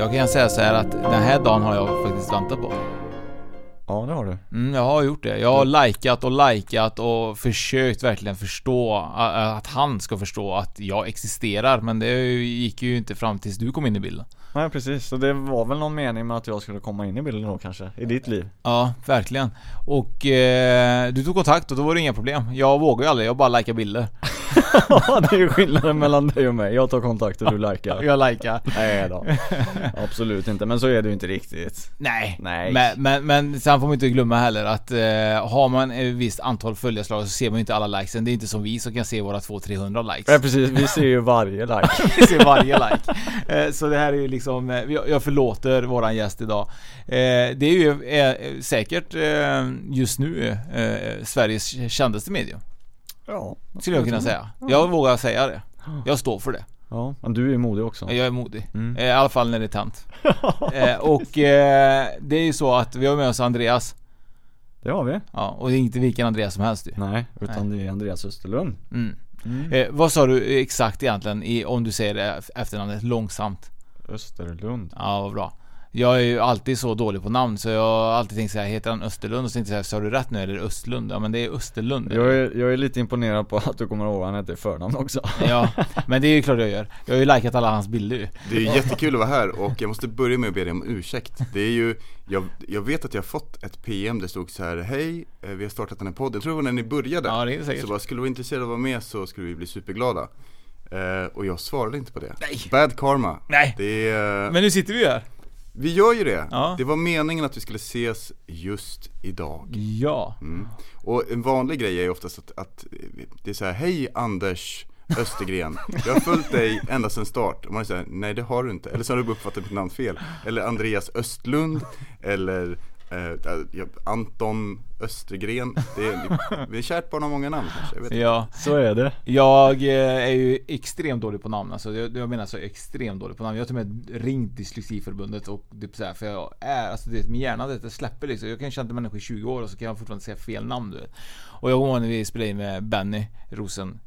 Jag kan säga så här att den här dagen har jag faktiskt väntat på. Ja, det har du. Mm, jag har gjort det. Jag har likat och likat och försökt verkligen förstå att han ska förstå att jag existerar. Men det gick ju inte fram tills du kom in i bilden. Nej precis, så det var väl någon mening med att jag skulle komma in i bilden då kanske, i ditt liv? Ja, verkligen. Och eh, du tog kontakt och då var det inga problem. Jag vågar ju aldrig, jag bara likar bilder. Ja, det är ju skillnaden mellan dig och mig. Jag tar kontakt och du likar. Jag likar. Nej då. Absolut inte, men så är det ju inte riktigt. Nej. Nej. Men, men, men sen får man inte glömma heller att eh, har man ett visst antal följarslag så ser man ju inte alla likesen. Det är inte som vi som kan se våra 200-300 likes. Ja precis, vi ser ju varje like. Vi ser varje like. Eh, Så det här är ju liksom, eh, jag förlåter våran gäst idag. Eh, Det är ju eh, säkert eh, just nu Sveriges kändaste medium. Ja. Skulle jag kunna säga. Jag vågar säga det. Jag står för det. Ja, men du är modig också. Jag är modig. Mm. Eh, I alla fall när det är tänt. Eh, Och eh, det är ju så att vi har med oss Andreas. Det har vi. Ja, och det är inte vilken Andreas som helst ju. Nej, utan det är Andreas Österlund. Mm. Mm. Eh, vad sa du exakt egentligen i, om du säger det efternamnet långsamt? Österlund. Ja, vad bra. Jag är ju alltid så dålig på namn så jag har alltid tänkt såhär, heter han Österlund? Och så tänkte jag såhär, sa du rätt nu eller Östlund? Ja men det är Österlund. Jag är, jag är lite imponerad på att du kommer ihåg vad han heter i förnamn också. Ja, men det är ju klart jag gör. Jag har ju likat alla hans bilder ju. Det är jättekul att vara här och jag måste börja med att be dig om ursäkt. Det är ju, jag, jag vet att jag har fått ett PM, det stod så här, hej, eh, vi har startat den här podden. Jag tror det var när ni började. Ja, det är det säkert. Så bara, skulle du vara intresserad av att vara med så skulle vi bli superglada. Eh, och jag svarade inte på det. Nej. Bad karma. Nej. Det är, Men nu sitter vi ju här. Vi gör ju det. Ja. Det var meningen att vi skulle ses just idag. Ja. Mm. Och en vanlig grej är ju oftast att, att det är så här, hej Anders Östergren, jag har följt dig ända sedan start. Och man säger, nej det har du inte. Eller så har du uppfattat mitt namn fel. Eller Andreas Östlund, eller eh, ja, Anton Östergren. Det är, vi är kärt barn har många namn kanske. Jag vet inte. Ja. Så är det. Jag eh, är ju extremt dålig på namn alltså. Jag, jag menar så extremt dålig på namn. Jag har till och med ringt Dyslexiförbundet och typ så här, för jag är, alltså det, min hjärna det släpper liksom. Jag kan känna människor i 20 år och så kan jag fortfarande säga fel namn du vet. Och jag kommer ihåg när vi spelade in med Benny Rosen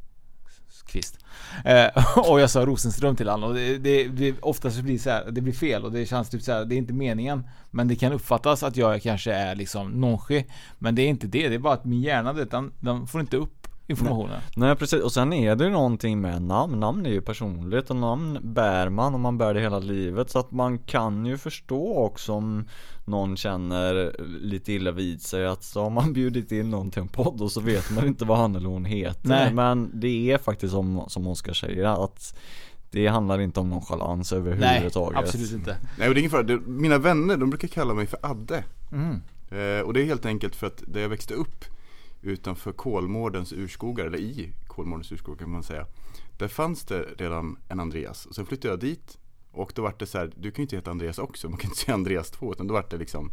Kvist. Eh, och jag sa Rosenström till honom och det, det, det oftast blir så här, det blir fel och det känns typ så här, det är inte meningen. Men det kan uppfattas att jag kanske är liksom nonchig. Men det är inte det, det är bara att min hjärna den, den får inte upp informationen. Nej precis, och sen är det ju någonting med namn, namn är ju personligt och namn bär man och man bär det hela livet så att man kan ju förstå också om någon känner lite illa vid sig att så har man bjudit in någon till en podd och så vet man inte vad han eller hon heter Nej. Men det är faktiskt som, som Oskar säger att det handlar inte om nonchalans överhuvudtaget Nej, absolut inte. Nej och det är ingen fara, mina vänner de brukar kalla mig för Adde. Mm. Eh, och det är helt enkelt för att där jag växte upp utanför Kolmårdens urskogar, eller i Kolmårdens urskogar kan man säga. Där fanns det redan en Andreas. Och sen flyttade jag dit och då var det så här, du kan ju inte heta Andreas också, man kan inte säga Andreas 2 utan då var det liksom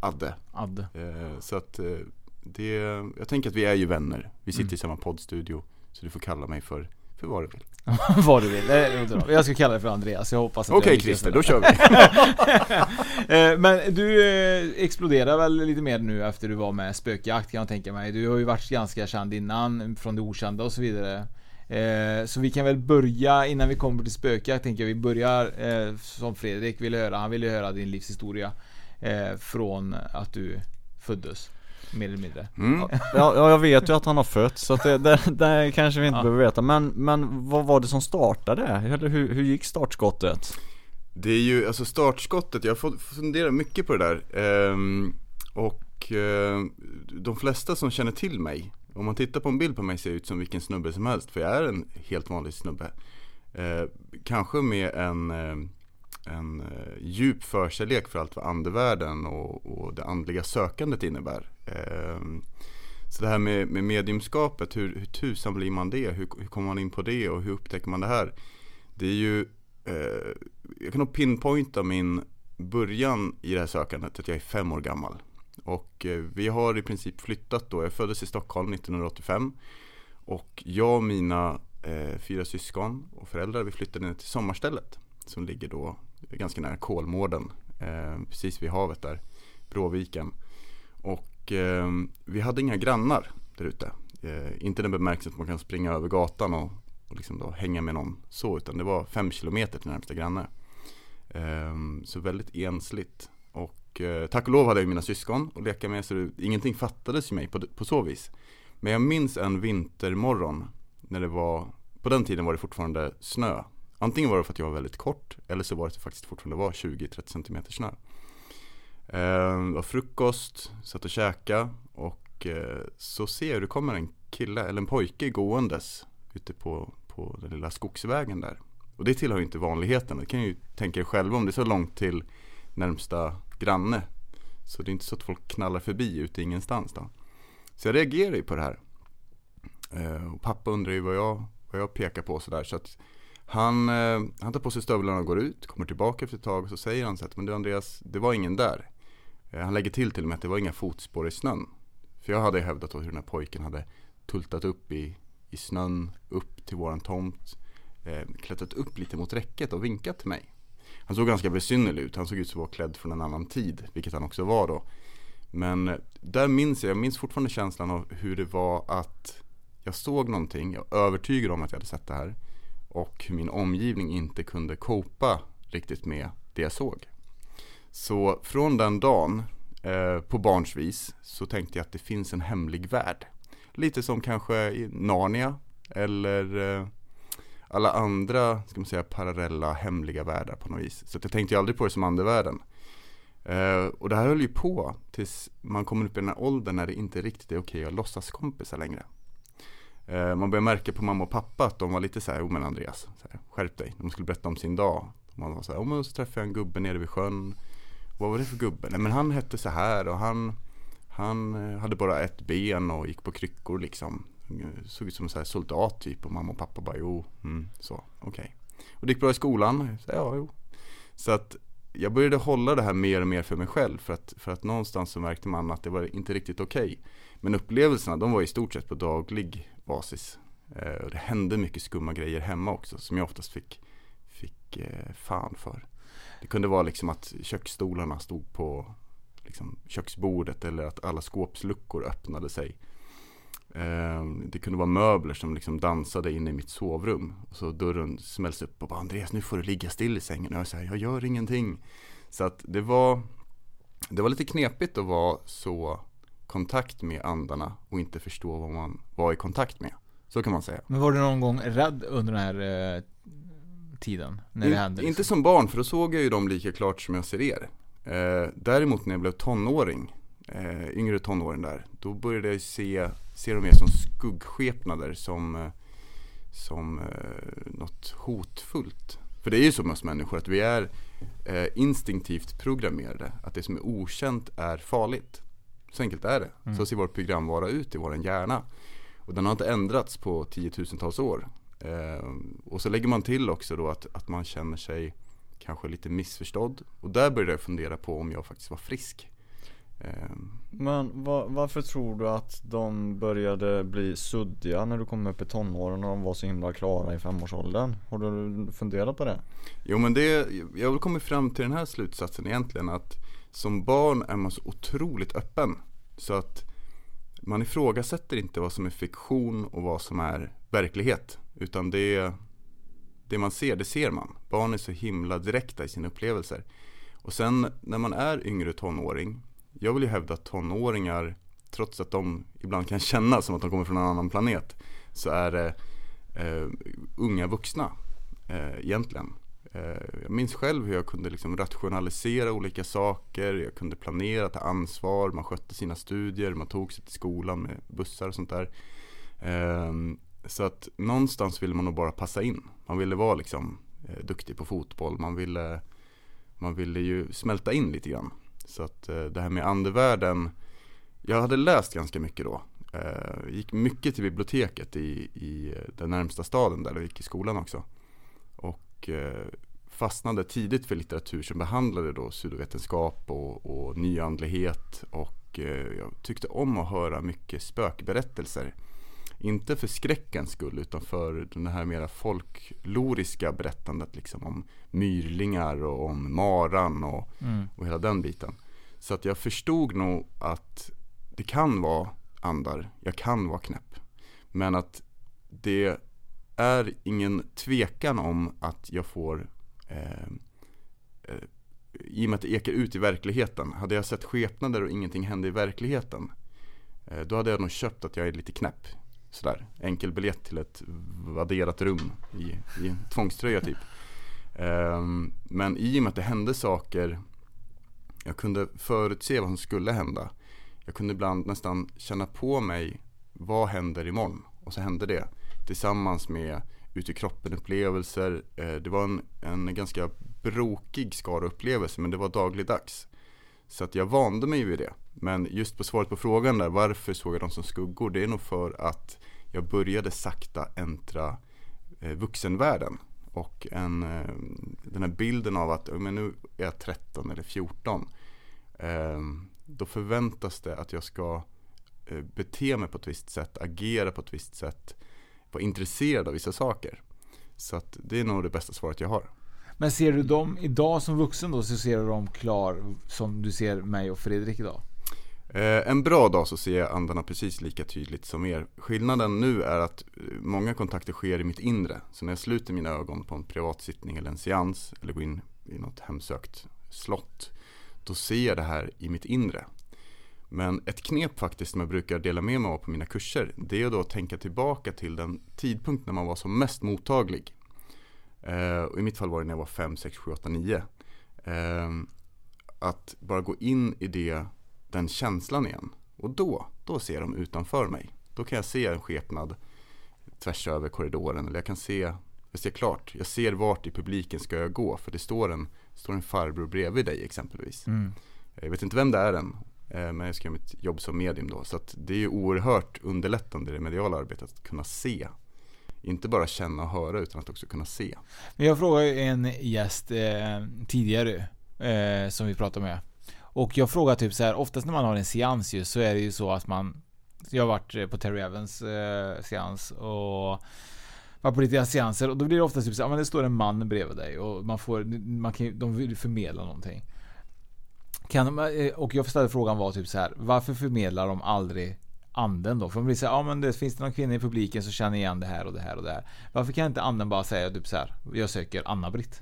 Adde. Adde. Eh, så att eh, det, jag tänker att vi är ju vänner. Vi sitter Mm. i samma poddstudio. Så du får kalla mig för, för vad du vill Vad du vill, jag ska kalla dig för Andreas, jag hoppas att Okej lyckas Christer, då kör vi! Eh, Men du eh, exploderar väl lite mer nu efter du var med spökjakt kan jag tänka mig. Du har ju varit ganska känd innan, från det okända och så vidare. Eh, Så vi kan väl börja innan vi kommer till spökjakt tänker jag. Vi börjar som Fredrik ville höra. Han ville höra din livshistoria. Från att du föddes. Mer eller mindre. Mm. Ja, ja, jag vet ju att han har fötts så att det, det, det kanske vi inte Ja. behöver veta men, men vad var det som startade? Eller hur, hur gick startskottet? Det är ju, alltså startskottet, jag har fått fundera mycket på det där Ehm, Och eh, de flesta som känner till mig Om man tittar på en bild på mig ser jag ut som vilken snubbe som helst För jag är en helt vanlig snubbe Eh, Kanske med en, eh, en eh, djup förkärlek för allt vad andevärlden och, och det andliga sökandet innebär Ehm, Ehm, så det här med, med mediumskapet, hur, hur tusan blir man det? Hur, hur kommer man in på det och hur upptäcker man det här? Det är ju eh, jag kan nog pinpointa min början i det här sökandet att jag är fem år gammal. Och eh, vi har i princip flyttat då, jag föddes i Stockholm 1985 och jag och mina eh, fyra syskon och föräldrar vi flyttade ner till sommarstället som ligger då ganska nära Kolmården, eh, precis vid havet där, Bråviken. Och eh, vi hade inga grannar där ute. Eh, inte den bemärkelsen att man kan springa över gatan och, och liksom då hänga med någon så, utan det var fem kilometer till närmsta granne. Eh, så väldigt ensligt. Och eh, tack och lov hade jag mina syskon att leka med så det, ingenting fattades ju mig på, på så vis. Men jag minns en vintermorgon när det var, på den tiden var det fortfarande snö. Antingen var det för att jag var väldigt kort eller så var det det faktiskt fortfarande var 20-30 cm snö. Eh, det var frukost, satt och käka och eh, så ser jag hur det kommer en kille eller en pojke gåendes ute på, på den lilla skogsvägen där. Och det tillhör ju inte vanligheten. Det kan ju tänka er själva om det är så långt till närmsta granne. Så det är inte så att folk knallar förbi ute i ingenstans då. Så jag reagerar ju på det här. Eh, och pappa undrar ju vad jag, vad jag pekar på sådär. Så att han, han tar på sig stövlarna och går ut, kommer tillbaka efter ett tag och så säger han så att men du Andreas, det var ingen där. Eh, han lägger till till och med att det var inga fotspår i snön. För jag hade hävdat hur den här pojken hade tultat upp i, i snön, upp till våran tomt eh, klättrat upp lite mot räcket och vinkat till mig. Han såg ganska besynnerlig ut, han såg ut som att vara klädd från en annan tid, vilket han också var då. Men eh, där minns jag, jag minns fortfarande känslan av hur det var att jag såg någonting, jag övertygade övertygad om att jag hade sett det här. Och min omgivning inte kunde copa riktigt med det jag såg. Så från den dagen, eh, på barns vis, så tänkte jag att det finns en hemlig värld. Lite som kanske i Narnia, eller eh, alla andra, ska man säga, parallella hemliga världar på något vis. Så jag tänkte ju aldrig på det som andevärlden. Eh, och det här höll ju på tills man kommer upp i den här åldern när det inte riktigt är okej att låtsas kompisar längre. Eh, man börjar märka på mamma och pappa att de var lite så här, oh men Andreas, så här, skärp dig. De skulle berätta om sin dag. Man var så här, oh men så träffade jag en gubbe nere vid sjön. Vad var det för gubbe? Nej men han hette så här och han, han eh, hade bara ett ben och gick på kryckor liksom. Eh, såg ut som en så här soldat typ och mamma och pappa bara jo, mm, så, okej. Okay. Och det gick bra i skolan, så, ja jo. Så att jag började hålla det här mer och mer för mig själv för att, för att någonstans så märkte man att det var inte riktigt okej. Okay. Men upplevelserna de var i stort sett på daglig basis. Eh, och det hände mycket skumma grejer hemma också som jag oftast fick, fick eh, fan för. Det kunde vara liksom att köksstolarna stod på liksom, köksbordet eller att alla skåpsluckor öppnade sig. Ehm, det kunde vara möbler som liksom dansade inne i mitt sovrum. Och så dörren smälls upp och bara Andreas nu får du ligga still i sängen. Och jag säger jag gör ingenting. Så att det var, det var lite knepigt att vara så kontakt med andarna och inte förstå vad man var i kontakt med. Så kan man säga. Men var du någon gång rädd under den här eh, tiden? När det hände? In, inte som barn, för då såg jag ju dem lika klart som jag ser er. Eh, däremot när jag blev tonåring, eh, yngre tonåring där, då började jag se, se dem mer som skuggskepnader, som, eh, som eh, något hotfullt. För det är ju så med oss människor att vi är eh, instinktivt programmerade, att det som är okänt är farligt. Så enkelt är det. Mm. Så ser vårt programvara ut i vår hjärna. Och den har inte ändrats på tiotusentals år. Eh, och så lägger man till också då att, att man känner sig kanske lite missförstådd. Och där började jag fundera på om jag faktiskt var frisk. Ehm, Men va, varför tror du att de började bli suddiga när du kom upp i tonåren och de var så himla klara i femårsåldern? Har du funderat på det? Jo men det, jag har kommit fram till den här slutsatsen egentligen att som barn är man så otroligt öppen. Så att man ifrågasätter inte vad som är fiktion och vad som är verklighet. Utan det, det man ser, det ser man. Barn är så himla direkta i sina upplevelser. Och sen när man är yngre tonåring, jag vill ju hävda att tonåringar, trots att de ibland kan känna som att de kommer från en annan planet, så är det eh, unga vuxna eh, egentligen. Eh, jag minns själv hur jag kunde liksom rationalisera olika saker, jag kunde planera, ta ansvar, man skötte sina studier, man tog sig till skolan med bussar och sånt där. Ehm, så att någonstans ville man nog bara passa in. Man ville vara liksom eh, duktig på fotboll, man ville, man ville ju smälta in lite grann. Så att eh, det här med andevärlden, jag hade läst ganska mycket då. Eh, gick mycket till biblioteket i, i eh, den närmsta staden där jag gick i skolan också. Och eh, fastnade tidigt för litteratur som behandlade då pseudovetenskap och, och nyandlighet. Och eh, jag tyckte om att höra mycket spökberättelser. Inte för skräckens skull utan för det här mera folkloriska berättandet liksom om myrlingar och om maran och, Mm. och hela den biten. Så att jag förstod nog att det kan vara andar, jag kan vara knäpp. Men att det är ingen tvekan om att jag får eh, eh, i och med att det ekar ut i verkligheten. Hade jag sett skepnader och ingenting hände i verkligheten eh, då hade jag nog köpt att jag är lite knäpp. Sådär, enkel biljett till ett vadderat rum i, i tvångströja typ. Um, men i och med att det hände saker jag kunde förutse vad som skulle hända. Jag kunde ibland nästan känna på mig vad händer imorgon? Och så hände det. Tillsammans med ut i kroppen upplevelser. Eh, det var en, en ganska brokig skara upplevelser men det var dagligdags. Så att jag vande mig vid det. Men just på svaret på frågan där, varför såg jag dem som skuggor? Det är nog för att jag började sakta äntra eh, vuxenvärlden. Och en, eh, den här bilden av att men nu är jag 13 eller 14. Ehm, då förväntas det att jag ska eh, bete mig på ett visst sätt, agera på ett visst sätt, vara intresserad av vissa saker. Så att det är nog det bästa svaret jag har. Men ser du dem idag som vuxen då så ser du dem klar som du ser mig och Fredrik idag? Eh, en bra dag så ser jag andarna precis lika tydligt som er. Skillnaden nu är att eh, många kontakter sker i mitt inre. Så när jag sluter mina ögon på en privatsittning eller en seans eller går in i något hemsökt slott. Då ser jag det här i mitt inre. Men ett knep faktiskt som jag brukar dela med mig av på mina kurser. Det är att tänka tillbaka till den tidpunkt när man var som mest mottaglig. Eh, och I mitt fall var det när jag var 5, 6, 7, 8, 9. Eh, att bara gå in i det, den känslan igen. Och då, då ser de utanför mig. Då kan jag se en skepnad tvärs över korridoren. Eller jag kan se, jag ser klart. Jag ser vart i publiken ska jag gå. För det står en, står en farbror bredvid dig exempelvis. Mm. Jag vet inte vem det är än. eh, Men jag ska göra mitt jobb som medium då. Så det är ju oerhört underlättande i det mediala arbetet att kunna se. Inte bara känna och höra utan att också kunna se. Men jag frågade en gäst eh, tidigare eh, som vi pratade med. Och jag frågar typ så här, oftast när man har en seans ju så är det ju så att man Jag har varit eh, på Terry Evans eh, seans och varit på lite seanser och då blir det ofta typ så här, men det står en man bredvid dig och man får, man kan, de vill förmedla någonting. Kan de, och jag ställde frågan var typ så här, varför förmedlar de aldrig anden då? För de blir så här, ja men det finns det någon kvinna i publiken som känner igen det här och det här och det här. Varför kan inte anden bara säga typ så här, jag söker Anna-Britt?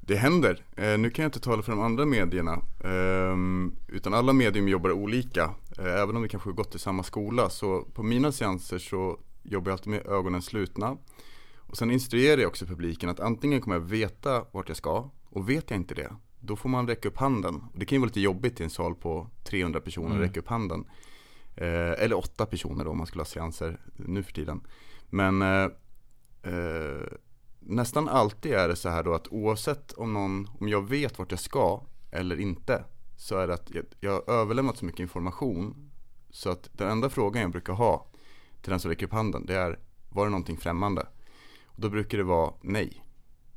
Det händer. Eh, nu kan jag inte tala för de andra medierna. ehm, utan alla medium jobbar olika. Eh, även om vi kanske har gått i samma skola. Så på mina seanser så jobbar jag alltid med ögonen slutna. Och sen instruerar jag också publiken att antingen kommer jag veta vart jag ska. Och vet jag inte det, då får man räcka upp handen. Och det kan ju vara lite jobbigt i en sal på 300 personer att Mm. räcka upp handen. Eh, eller åtta personer då om man skulle ha seanser nu för tiden. Men eh, eh, nästan alltid är det så här då att oavsett om någon, om jag vet vart jag ska eller inte så är det att jag, jag har överlämnat så mycket information så att den enda frågan jag brukar ha till den som räcker upp handen det är var det någonting främmande? Och då brukar det vara nej.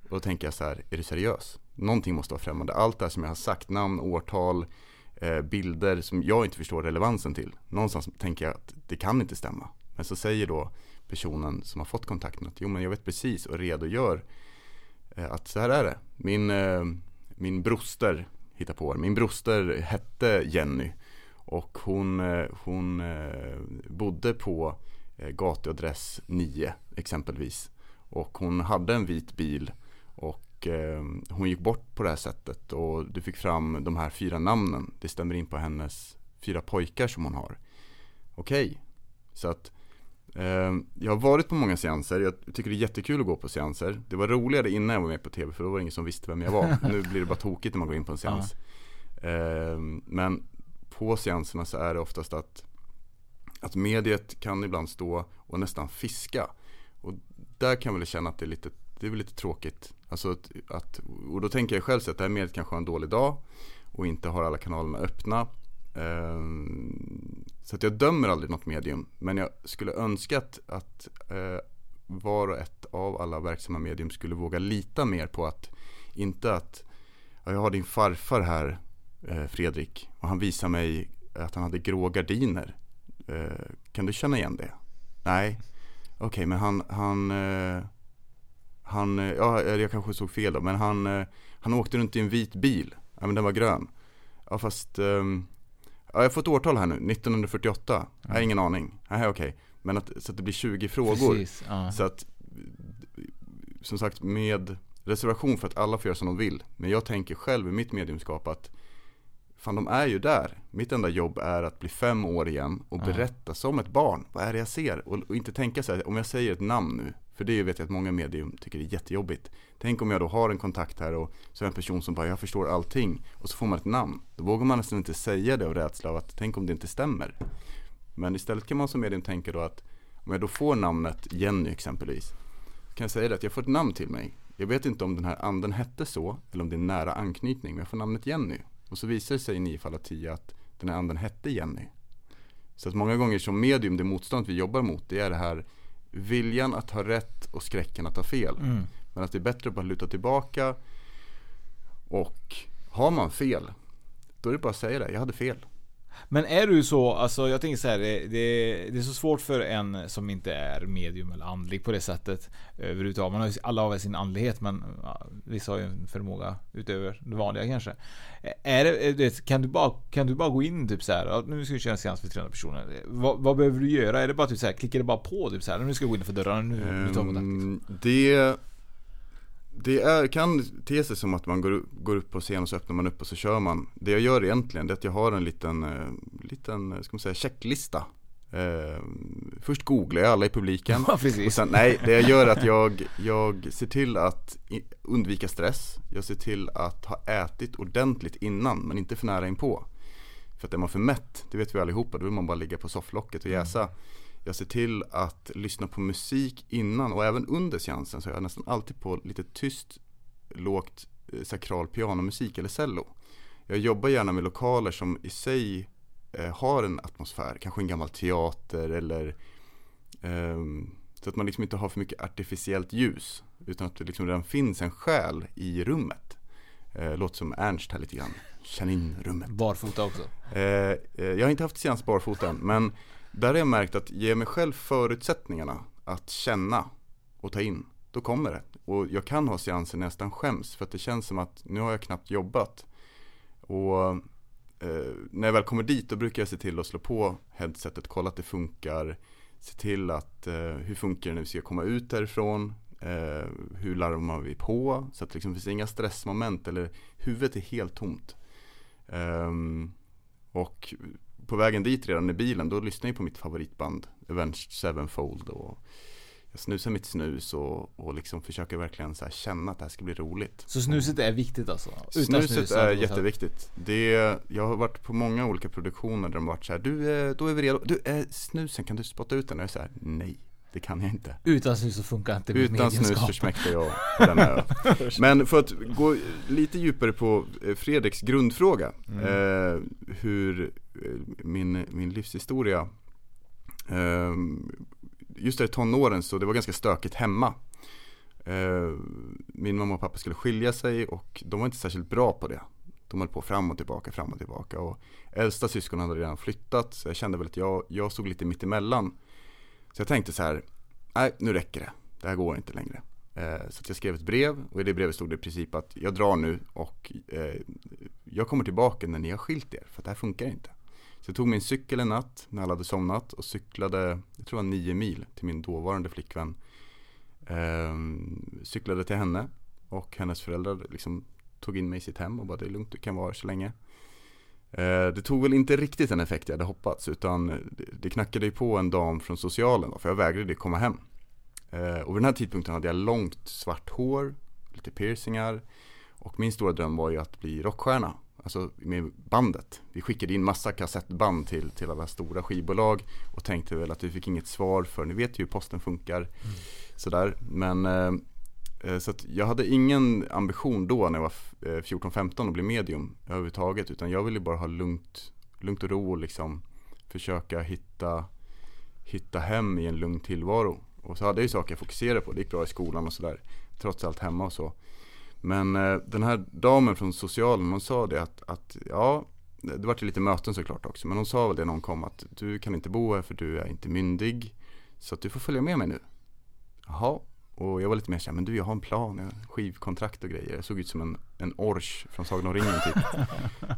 Och då tänker jag så här, är du seriös? Någonting måste vara främmande. Allt det här som jag har sagt, namn, årtal, Eh, bilder som jag inte förstår relevansen till. Någonstans tänker jag att det kan inte stämma. Men så säger då personen som har fått kontakten att jo men jag vet precis och redogör eh, att så här är det. Min, eh, min broster hittar på det. Min broster hette Jenny och hon, hon bodde på gatuadress 9 exempelvis. Och hon hade en vit bil och eh, hon gick bort på det här sättet och du fick fram de här fyra namnen. Det stämmer in på hennes fyra pojkar som hon har. Okej, okay. så att eh, jag har varit på många seanser. Jag tycker det är jättekul att gå på seanser. Det var roligare innan jag var med på tv för då var det ingen som visste vem jag var. nu blir det bara tokigt när man går in på en seans. Eh, men på seanserna så är det oftast att, att mediet kan ibland stå och nästan fiska. Och där kan jag väl känna att det är lite, det är väl lite tråkigt. Alltså att, att, och då tänker jag själv så att det här mediet kanske har en dålig dag och inte har alla kanalerna öppna. Ehm, så att jag dömer aldrig något medium. Men jag skulle önska att, att eh, var och ett av alla verksamma medium skulle våga lita mer på att inte att jag har din farfar här eh, Fredrik och han visar mig att han hade grå gardiner. Eh, kan du känna igen det? Nej, okej okay, men han, han han, ja jag kanske såg fel då, men han, han åkte runt i en vit bil. Ja men den var grön. Ja fast, um, ja, jag får ett årtal här nu, 1948. Mm. Jag har ingen aning. Nej okej. Okay. Men att, så att det blir 20 frågor. Precis, ja. Så att, som sagt med reservation för att alla får göra som de vill. Men jag tänker själv i mitt mediumskap att Fan de är ju där. Mitt enda jobb är att bli fem år igen och berätta som ett barn. Vad är det jag ser? Och, och inte tänka så här, om jag säger ett namn nu för det vet jag att många medium tycker är jättejobbigt. Tänk om jag då har en kontakt här och så är en person som bara, jag förstår allting. Och så får man ett namn. Då vågar man nästan inte säga det av rädsla av att, tänk om det inte stämmer. Men istället kan man som medium tänka då att, om jag då får namnet Jenny exempelvis. Kan jag säga det att jag får ett namn till mig. Jag vet inte om den här anden hette så, eller om det är nära anknytning. Men jag får namnet Jenny. Och så visar det sig i nio fall av tio att den här anden hette Jenny. Så att många gånger som medium, det motstånd vi jobbar mot, det är det här viljan att ha rätt och skräcken att ha fel. Mm. Men att det är bättre att bara luta tillbaka och har man fel, då är det bara att säga det, jag hade fel. Men är du så, alltså jag tänker så här, det, det, det, är så svårt för en som inte är medium eller andlig på det sättet överhuvudtaget. Man har ju, alla har väl sin andlighet men ja, vissa har ju en förmåga utöver det vanliga kanske. Är det, kan, du bara, kan du bara gå in typ så här, nu ska vi köra en seans för 300 personer. Vad, vad, behöver du göra? Är det bara typ så här, klickar det bara på typ så här, nu ska jag gå in för dörrarna, nu, nu tar kontakt? Liksom. det det är, kan te sig som att man går, går upp på scen och så öppnar man upp och så kör man. Det jag gör egentligen är att jag har en liten, eh, liten ska man säga, checklista. Eh, först googlar jag alla i publiken. Ja, och sen, nej, det jag gör är att jag, jag ser till att undvika stress. Jag ser till att ha ätit ordentligt innan men inte för nära inpå. För att är man för mätt, det vet vi allihopa, då vill man bara ligga på sofflocket och jäsa. Mm. Jag ser till att lyssna på musik innan och även under seansen så är jag nästan alltid på lite tyst, lågt eh, sakral pianomusik eller cello. Jag jobbar gärna med lokaler som i sig eh, har en atmosfär, kanske en gammal teater eller eh, så att man liksom inte har för mycket artificiellt ljus utan att det liksom redan finns en själ i rummet. Eh, låter som Ernst här lite grann. Känn in rummet. Barfota också? Eh, eh, jag har inte haft seans barfota än men där har jag märkt att ge mig själv förutsättningarna att känna och ta in, då kommer det. Och jag kan ha seanser nästan skäms för att det känns som att nu har jag knappt jobbat. Och eh, när jag väl kommer dit då brukar jag se till att slå på headsetet, kolla att det funkar. Se till att eh, hur funkar det när vi ska komma ut därifrån. Eh, hur larmar vi på? Så att liksom, det liksom finns inga stressmoment eller huvudet är helt tomt. Ehm, och på vägen dit redan i bilen, då lyssnar jag på mitt favoritband Avenged Sevenfold och jag snusar mitt snus och, och liksom försöker verkligen så känna att det här ska bli roligt. Så snuset är viktigt alltså? Utan snuset snus, är jätteviktigt. Det jag har varit på många olika produktioner där de varit så här, du, då är vi redo. Du, eh, snusen, kan du spotta ut den? Och jag säger nej. Det kan jag inte. Utan snus så funkar inte Utan snus försmäktar jag på den här Men för att gå lite djupare på eh, Fredriks grundfråga. Mm. Eh, hur eh, min, min livshistoria eh, Just där i tonåren så det var ganska stökigt hemma. Eh, min mamma och pappa skulle skilja sig och de var inte särskilt bra på det. De höll på fram och tillbaka, fram och tillbaka och äldsta syskonen hade redan flyttat så jag kände väl att jag, jag stod lite mitt emellan. Så jag tänkte så här, nej nu räcker det, det här går inte längre. Eh, så att jag skrev ett brev och i det brevet stod det i princip att jag drar nu och eh, jag kommer tillbaka när ni har skilt er för att det här funkar inte. Så jag tog min cykel en natt när alla hade somnat och cyklade, jag tror det var nio mil till min dåvarande flickvän. Ehm, cyklade till henne och hennes föräldrar liksom tog in mig i sitt hem och bara det är lugnt, du kan vara här så länge. Eh, det tog väl inte riktigt den effekt jag hade hoppats utan det, knackade ju på en dam från socialen då, för jag vägrade komma hem. Eh, och vid den här tidpunkten hade jag långt svart hår, lite piercingar och min stora dröm var ju att bli rockstjärna. Alltså med bandet. Vi skickade in massa kassettband till, till alla stora skivbolag och tänkte väl att vi fick inget svar för ni vet ju hur posten funkar. Mm. Sådär. Men eh Eh, så att jag hade ingen ambition då när jag var 14-15 eh, att bli medium överhuvudtaget. Utan jag ville bara ha lugnt, lugnt och ro och liksom försöka hitta, hitta hem i en lugn tillvaro. Och så hade jag ju saker jag fokuserade på. Det gick bra i skolan och sådär. Trots allt hemma och så. Men eh, den här damen från socialen, hon sa det att, att ja, det var lite möten såklart också. Men hon sa väl det när hon kom att du kan inte bo här för du är inte myndig. Så att du får följa med mig nu. Jaha, och jag var lite mer såhär, men du jag har en plan, jag har skivkontrakt och grejer. Jag såg ut som en, en ors från Sagan om ringen typ.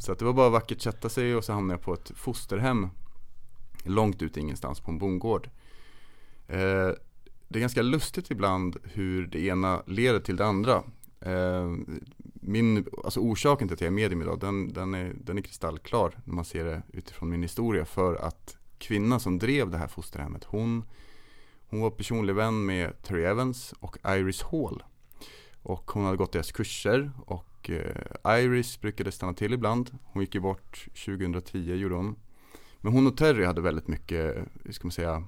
så att det var bara vackert sätta sig och så hamnade jag på ett fosterhem. Långt ute ingenstans på en bondgård. Eh, det är ganska lustigt ibland hur det ena leder till det andra. Eh, min, alltså orsaken till att jag är medium idag, den, den, är, den är kristallklar när man ser det utifrån min historia. För att kvinnan som drev det här fosterhemmet, hon, hon var personlig vän med Terry Evans och Iris Hall. Och hon hade gått deras kurser och eh, Iris brukade stanna till ibland. Hon gick ju bort 2010 gjorde hon. Men hon och Terry hade väldigt mycket, hur ska man säga,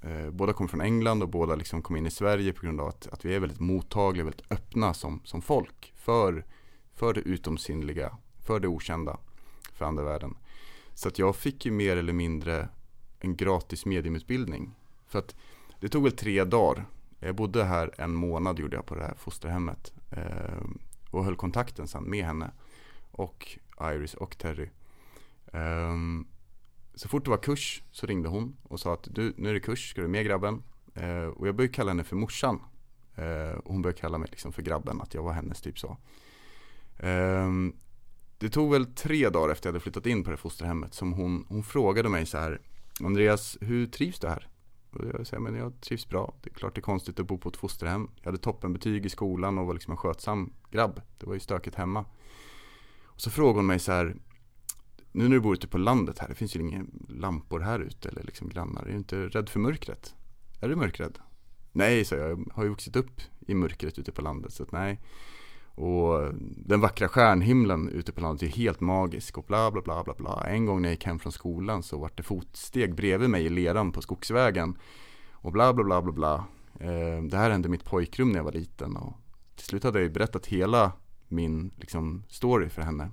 Eh, båda kom från England och båda liksom kom in i Sverige på grund av att, att vi är väldigt mottagliga, väldigt öppna som, som folk för, för det utomsinnliga, för det okända, för andra världen. Så att jag fick ju mer eller mindre en gratis mediumutbildning. För att det tog väl tre dagar. Jag bodde här en månad gjorde jag på det här fosterhemmet. Eh, och höll kontakten sen med henne. Och Iris och Terry. Eh, så fort det var kurs så ringde hon och sa att du, nu är det kurs, ska du med grabben? Eh, och jag började kalla henne för morsan. Eh, och hon började kalla mig liksom för grabben, att jag var hennes typ så. Eh, det tog väl tre dagar efter jag hade flyttat in på det fosterhemmet som hon, hon frågade mig så här Andreas, hur trivs du här? Och jag säger, men jag trivs bra. Det är klart det är konstigt att bo på ett fosterhem. Jag hade toppenbetyg i skolan och var liksom en skötsam grabb. Det var ju stökigt hemma. Och så frågade hon mig så här, nu när du bor ute på landet här, det finns ju inga lampor här ute eller liksom grannar. Är du inte rädd för mörkret? Är du mörkrädd? Nej, sa jag. Jag har ju vuxit upp i mörkret ute på landet, så att nej. Och den vackra stjärnhimlen ute på landet är helt magisk och bla bla bla bla bla. En gång när jag gick hem från skolan så var det fotsteg bredvid mig i leran på skogsvägen. Och bla bla bla bla bla. Eh, det här hände i mitt pojkrum när jag var liten. Och till slut hade jag ju berättat hela min liksom, story för henne.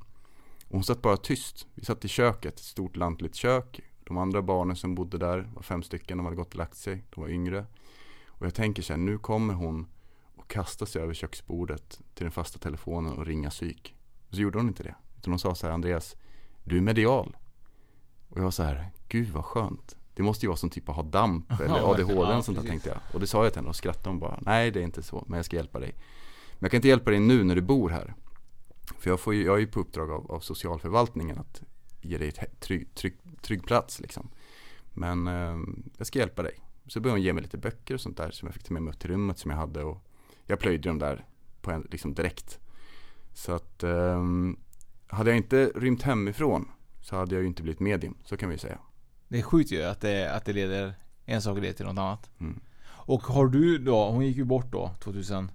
Och hon satt bara tyst. Vi satt i köket, ett stort lantligt kök. De andra barnen som bodde där var fem stycken, de hade gått och lagt sig. De var yngre. Och jag tänker så här, nu kommer hon och kasta sig över köksbordet till den fasta telefonen och ringa psyk. Så gjorde hon inte det. Utan hon sa så här, Andreas, du är medial. Och jag var så här, gud vad skönt. Det måste ju vara som typ att ha damp eller ADHD eller sånt där tänkte jag. Och det sa jag till henne och skrattade hon bara, nej det är inte så, men jag ska hjälpa dig. Men jag kan inte hjälpa dig nu när du bor här. För jag, får ju, jag är ju på uppdrag av, av socialförvaltningen att ge dig ett trygg, trygg, trygg plats liksom. Men eh, jag ska hjälpa dig. Så började hon ge mig lite böcker och sånt där som jag fick ta med mig upp till rummet som jag hade. Och jag plöjde dem där på en, liksom direkt. Så att eh, hade jag inte rymt hemifrån så hade jag ju inte blivit medium, så kan vi säga. Det är sjukt ju att det, att det leder, en sak leder till något annat. Mm. Och har du då, hon gick ju bort då 2000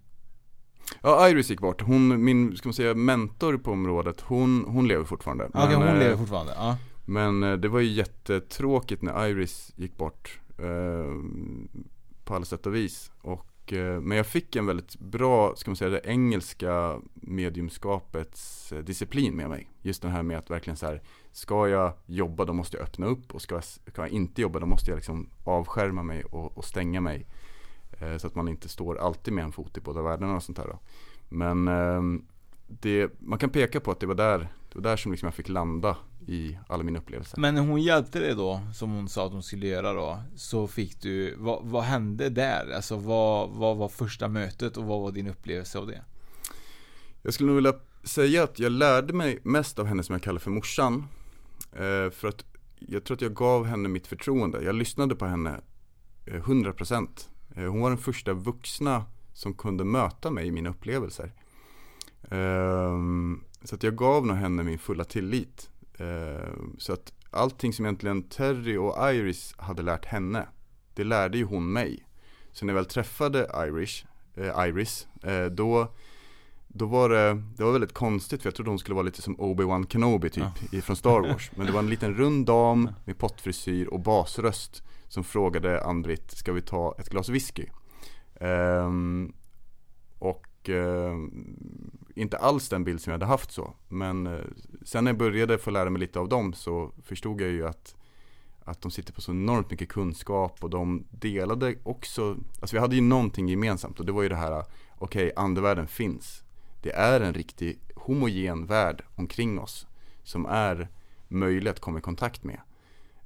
Ja, Iris gick bort. Hon, min, ska man säga, mentor på området, hon, hon lever fortfarande. Okej, okay, hon eh, lever fortfarande, ja. Men eh, det var ju jättetråkigt när Iris gick bort. Eh, på alla sätt och vis. Och, Eh, men jag fick en väldigt bra, ska man säga, det engelska mediumskapets eh, disciplin med mig. Just det här med att verkligen så här, ska jag jobba då måste jag öppna upp och ska jag, ska jag inte jobba då måste jag liksom avskärma mig och, och stänga mig. Eh, så att man inte står alltid med en fot i båda världarna och sånt där då. Men eh, det, man kan peka på att det var där, det var där som liksom jag fick landa i alla mina upplevelser. Men hon hjälpte dig då, som hon sa att hon skulle göra då. Så fick du, vad, vad hände där? Alltså vad, vad var första mötet och vad var din upplevelse av det? Jag skulle nog vilja säga att jag lärde mig mest av henne som jag kallar för morsan. Eh, för att jag tror att jag gav henne mitt förtroende. Jag lyssnade på henne eh, 100%. Eh, hon var den första vuxna som kunde möta mig i mina upplevelser. Ehm, så att jag gav nog henne min fulla tillit. Ehm, så att allting som egentligen Terry och Iris hade lärt henne, det lärde ju hon mig. Så när jag väl träffade Irish, eh, Iris, eh, då då var det, det var väldigt konstigt för jag trodde hon skulle vara lite som Obi-Wan Kenobi typ ja. från Star Wars Men det var en liten rund dam med pottfrisyr och basröst Som frågade Ann-Britt, ska vi ta ett glas whisky? Um, och uh, inte alls den bild som jag hade haft så Men eh, sen när jag började få lära mig lite av dem så förstod jag ju att att de sitter på så enormt mycket kunskap och de delade också, alltså vi hade ju någonting gemensamt och det var ju det här, okej, okay, andevärlden finns det är en riktig homogen värld omkring oss som är möjlig att komma i kontakt med.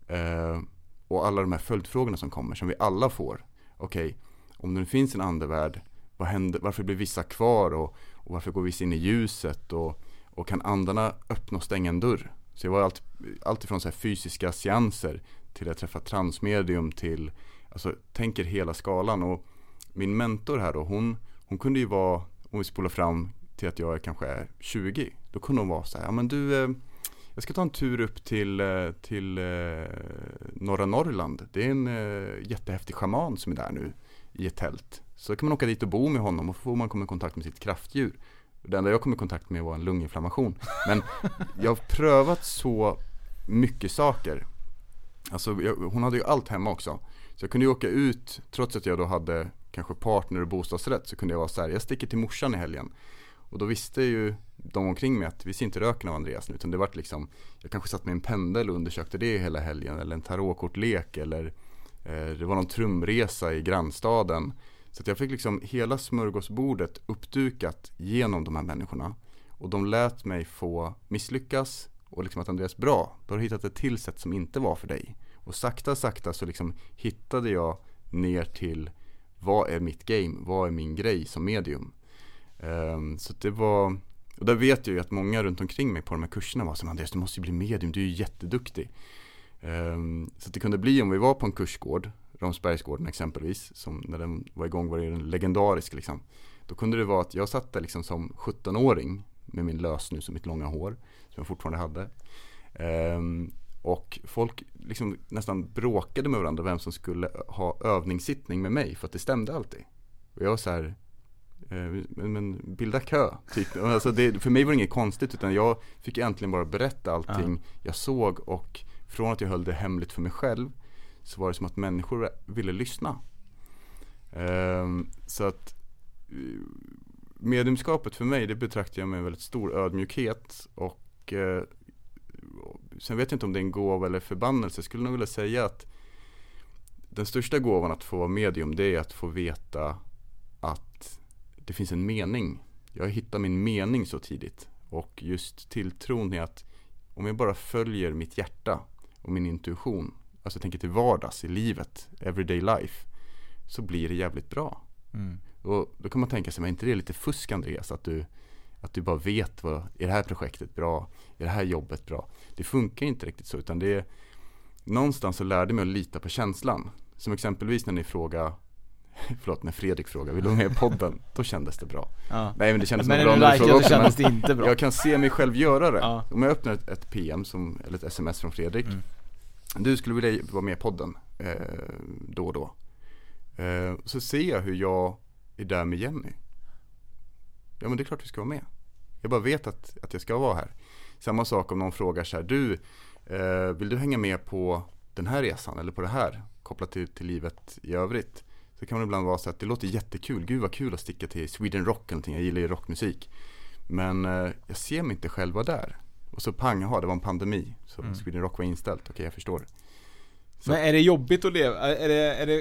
Eh, och alla de här följdfrågorna som kommer, som vi alla får. Okej, okay, om det nu finns en andevärld, vad händer, varför blir vissa kvar och, och varför går vi in i ljuset och, och kan andarna öppna och stänga en dörr? Så det var allt, allt ifrån så fysiska seanser till att träffa transmedium till, alltså tänker hela skalan och min mentor här då, hon, hon kunde ju vara, om vi spolar fram till att jag kanske är 20. Då kunde hon vara så här, ja men du, eh, jag ska ta en tur upp till, eh, till eh, norra Norrland. Det är en jättehäftig schaman som är där nu i ett tält. Så kan man åka dit och bo med honom och får man komma i kontakt med sitt kraftdjur. Det enda jag kom i kontakt med var en lunginflammation. Men jag har prövat så mycket saker. Alltså jag, hon hade ju allt hemma också. Så jag kunde ju åka ut, trots att jag då hade kanske partner och bostadsrätt, så kunde jag vara så här, jag sticker till morsan i helgen. Och då visste ju de omkring mig att vi ser inte röken av Andreas nu utan det vart liksom Jag kanske satt med en pendel och undersökte det hela helgen eller en tarotkortlek eller eh, Det var någon trumresa i grannstaden så att jag fick liksom hela smörgåsbordet uppdukat genom de här människorna. Och de lät mig få misslyckas och liksom att Andreas bra, då har du hittat ett till sätt som inte var för dig. Och sakta sakta så liksom hittade jag ner till vad är mitt game, vad är min grej som medium? Um, så det var, och där vet jag ju att många runt omkring mig på de här kurserna var som Andreas du måste ju bli medium, du är ju jätteduktig. Um, så det kunde bli om vi var på en kursgård, Romsbergsgården exempelvis, som när den var igång var den legendarisk liksom. Då kunde det vara att jag satt där liksom som 17-åring med min lösnus och mitt långa hår, som jag fortfarande hade. Um, och folk liksom nästan bråkade med varandra vem som skulle ha övningssittning med mig för att det stämde alltid. Och jag var så här, Eh, men, men bilda kö, typ. Alltså det, för mig var det inget konstigt utan jag fick äntligen bara berätta allting ja. jag såg och från att jag höll det hemligt för mig själv så var det som att människor ville lyssna. Ehm, så att eh, mediumskapet för mig det betraktar jag med en väldigt stor ödmjukhet och eh, sen vet jag inte om det är en gåva eller förbannelse. Jag skulle nog vilja säga att den största gåvan att få vara medium det är att få veta att det finns en mening. Jag hittar min mening så tidigt. Och just tilltron är att om jag bara följer mitt hjärta och min intuition, alltså jag tänker till vardags i livet, everyday life, så blir det jävligt bra. Mm. Och då kan man tänka sig, men är inte det lite fusk Andreas? Att du, att du bara vet, vad, är det här projektet bra? Är det här jobbet bra? Det funkar inte riktigt så, utan det är Någonstans så lärde mig att lita på känslan. Som exempelvis när ni frågar Förlåt, när Fredrik frågade, vill du vara med i podden? Då kändes det bra ja. Nej men det kändes men bra när du likade, då kändes det inte bra Jag kan se mig själv göra det ja. Om jag öppnar ett, ett, PM, som, eller ett sms från Fredrik mm. Du skulle vilja vara med i podden eh, då och då eh, Så ser jag hur jag är där med Jenny Ja men det är klart vi ska vara med Jag bara vet att, att jag ska vara här Samma sak om någon frågar så här, du eh, Vill du hänga med på den här resan eller på det här? Kopplat till, till livet i övrigt så kan det ibland vara så att det låter jättekul, gud vad kul att sticka till Sweden Rock eller någonting, jag gillar ju rockmusik. Men eh, jag ser mig inte själva där. Och så pang, jaha det var en pandemi, så mm. Sweden Rock var inställt, okej okay, jag förstår. Så. Men är det jobbigt att leva? Är det, är det,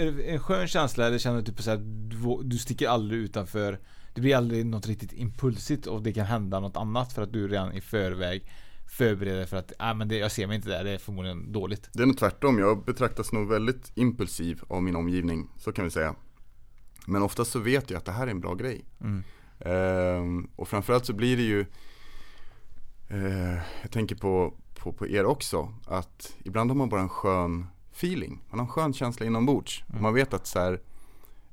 är det en skön känsla eller känner du typ här, du, du sticker aldrig utanför Det blir aldrig något riktigt impulsigt och det kan hända något annat för att du redan i förväg förbereder för att, ah, men det, jag ser mig inte där, det är förmodligen dåligt. Det är nog tvärtom, jag betraktas nog väldigt impulsiv av min omgivning, så kan vi säga. Men oftast så vet jag att det här är en bra grej. Mm. Ehm, och framförallt så blir det ju, eh, jag tänker på, på, på er också, att ibland har man bara en skön feeling. Man har en skön känsla inombords. Och man vet att så här,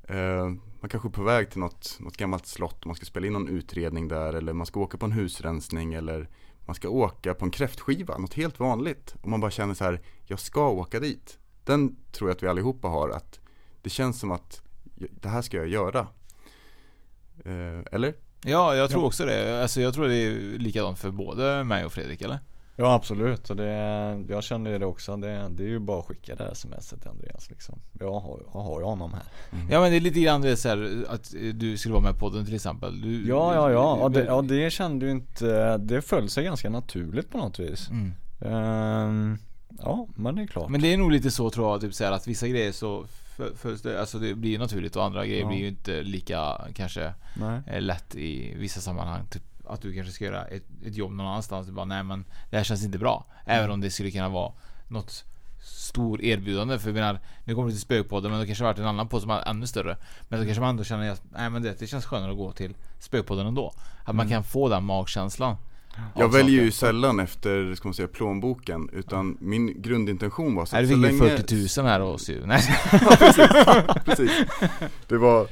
eh, man kanske är på väg till något, något gammalt slott och man ska spela in någon utredning där eller man ska åka på en husrensning eller man ska åka på en kräftskiva, något helt vanligt. Och man bara känner så här, jag ska åka dit. Den tror jag att vi allihopa har, att det känns som att det här ska jag göra. Eh, eller? Ja, jag tror också det. Alltså jag tror det är likadant för både mig och Fredrik, eller? Ja absolut, och det, jag känner det också. Det, det är ju bara att skicka det här smset till Andreas liksom. Jag har, jag har ju honom här. Ja men det är lite grann det så här, att du skulle vara med i podden till exempel. Du, Ja, ja, ja. Och det, och det kände ju inte, det föll sig ganska naturligt på något vis. Mm. Ehm, ja, men det är klart. Men det är nog lite så tror jag, typ så här, att vissa grejer så för, för, det, alltså det blir ju naturligt och andra grejer Ja. blir ju inte lika kanske Nej. eh, lätt i vissa sammanhang. Typ att du kanske ska göra ett, ett jobb någon annanstans. Du bara, nej men det här känns inte bra. Även om det skulle kunna vara något stor erbjudande. För jag menar, nu kommer du till Spökpodden men det kanske varit en annan podd som är ännu större. Men då kanske man ändå känner att nej men det, det känns skönare att gå till Spökpodden ändå. Att man Mm. kan få den magkänslan. Jag av väljer ju sällan efter, ska man säga, plånboken Utan min grundintention var så Nej, att du så fick ju länge 40 000 här hos oss ju. Nej. ja, precis, precis Det var,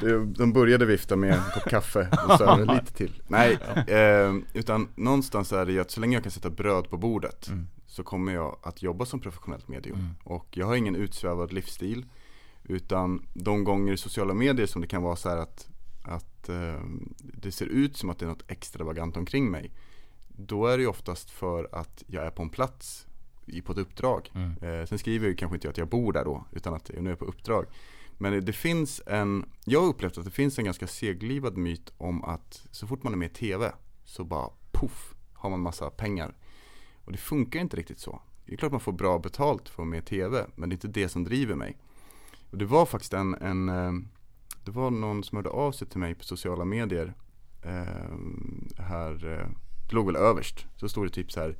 det, de började vifta med en kopp kaffe och så lite till Nej, eh, utan någonstans är det ju att så länge jag kan sätta bröd på bordet Mm. Så kommer jag att jobba som professionellt medium Mm. Och jag har ingen utsvävad livsstil Utan de gånger i sociala medier som det kan vara så här att, att eh, det ser ut som att det är något extravagant omkring mig Då är det ju oftast för att jag är på en plats i- på ett uppdrag. Mm. Eh, sen skriver jag ju kanske inte att jag bor där då, utan att jag nu är på uppdrag. Men det- det finns en, jag har upplevt att det finns en ganska seglivad myt om att så fort man är med i TV så bara poff har man massa pengar. Och det funkar inte riktigt så. Det är klart man får bra betalt för att vara med i TV, men det är inte det som driver mig. Och det var faktiskt en, en eh, det var någon som hörde av sig till mig på sociala medier eh, här, eh, det låg väl överst, så stod det typ så här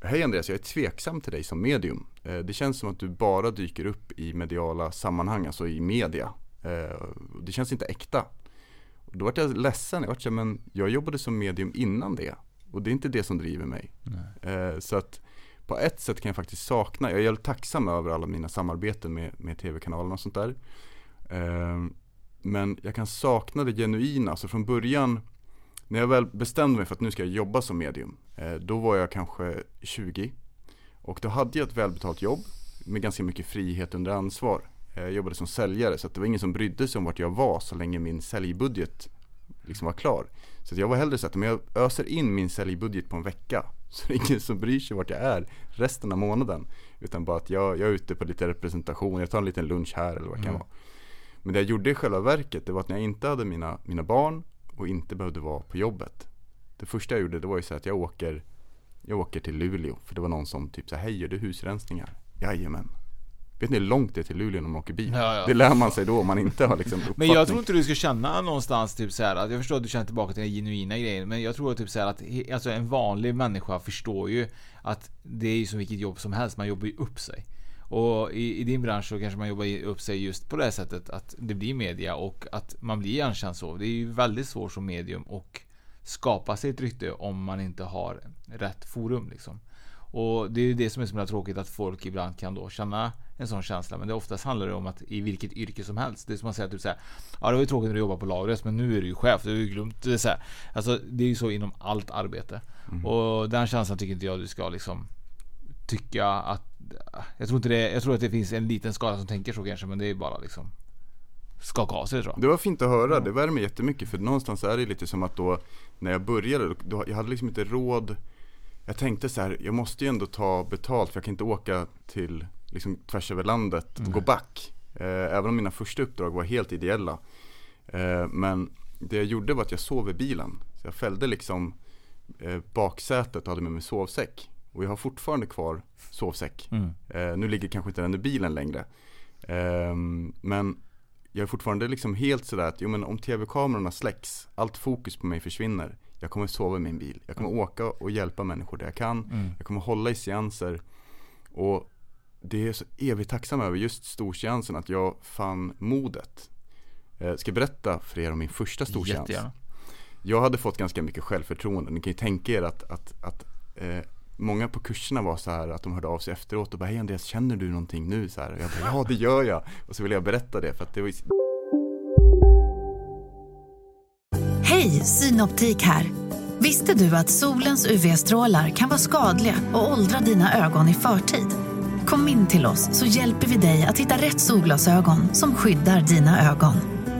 Hej Andreas, jag är tveksam till dig som medium. Eh, Det känns som att du bara dyker upp i mediala sammanhang, alltså i media. Eh, Det känns inte äkta. Och då vart jag ledsen, jag vart så här, men jag jobbade som medium innan det. Och det är inte det som driver mig. Eh, Så att på ett sätt kan jag faktiskt sakna, jag är jävligt tacksam över alla mina samarbeten med, med tv-kanalerna och sånt där. Men jag kan sakna det genuina, alltså från början när jag väl bestämde mig för att nu ska jag jobba som medium, eh, då var jag kanske 20. Och då hade jag ett välbetalt jobb med ganska mycket frihet under ansvar. Eh, Jag jobbade som säljare så att det var ingen som brydde sig om vart jag var så länge min säljbudget liksom var klar. Så jag var hellre så att men jag öser in min säljbudget på en vecka så det är ingen som bryr sig vart jag är resten av månaden. Utan bara att jag, jag är ute på lite representation, jag tar en liten lunch här eller vad det kan Mm. vara. Men det jag gjorde i själva verket, det var att när jag inte hade mina, mina barn och inte behövde vara på jobbet. Det första jag gjorde det var ju så att jag åker, jag åker till Luleå. För det var någon som typ här, hej gör du husrensningar? Jajamän. Vet ni hur långt det är till Luleå när man åker bil? Ja, ja. Det lär man sig då om man inte har liksom Men jag uppfattning. tror inte du ska känna någonstans typ så här att jag förstår att du känner tillbaka till den genuina grejen Men jag tror typ så här att alltså en vanlig människa förstår ju att det är ju som vilket jobb som helst, man jobbar ju upp sig. Och i, i din bransch så kanske man jobbar upp sig just på det här sättet att det blir media och att man blir igenkänd så. Det är ju väldigt svårt som medium och skapa sig ett rykte om man inte har rätt forum liksom. Och det är ju det som är så himla tråkigt att folk ibland kan då känna en sån känsla. Men det oftast handlar det om att i vilket yrke som helst. Det är som att säga typ såhär. Ja det var ju tråkigt när du jobbar på lagret men nu är du ju chef. Du har ju glömt det så här. Alltså det är ju så inom allt arbete. Och den känslan tycker inte jag du ska liksom tycka att jag tror inte det, jag tror att det finns en liten skala som tänker så kanske men det är bara liksom skaka av sig tror jag. Det var fint att höra, det värmer jättemycket för någonstans är det lite som att då när jag började, då, jag hade liksom inte råd. Jag tänkte så här, jag måste ju ändå ta betalt för jag kan inte åka till liksom tvärs över landet och gå back. Eh, Även om mina första uppdrag var helt ideella. Eh, Men det jag gjorde var att jag sov i bilen. Så jag fällde liksom eh, baksätet och hade med mig sovsäck Och jag har fortfarande kvar sovsäck Mm. eh, Nu ligger kanske inte den i bilen längre Ehm, Men jag är fortfarande liksom helt sådär att, jo men om tv-kamerorna släcks, allt fokus på mig försvinner. Jag kommer sova i min bil. Jag kommer åka och hjälpa människor där jag kan. Mm. Jag kommer hålla i seanser. Och det är jag så evigt tacksam över, just storseansen, att jag fann modet. Eh, ska jag berätta för er om min första storseans? Jag hade fått ganska mycket självförtroende. Ni kan ju tänka er att, att, att eh, många på kurserna var så här att de hörde av sig efteråt och bara Hej Andreas, känner du någonting nu? Så här, och jag bara, ja det gör jag. Och så ville jag berätta det för att det var ju Hej, Synoptik här. Visste du att solens UV-strålar kan vara skadliga och åldra dina ögon i förtid? Kom in till oss så hjälper vi dig att hitta rätt solglasögon som skyddar dina ögon.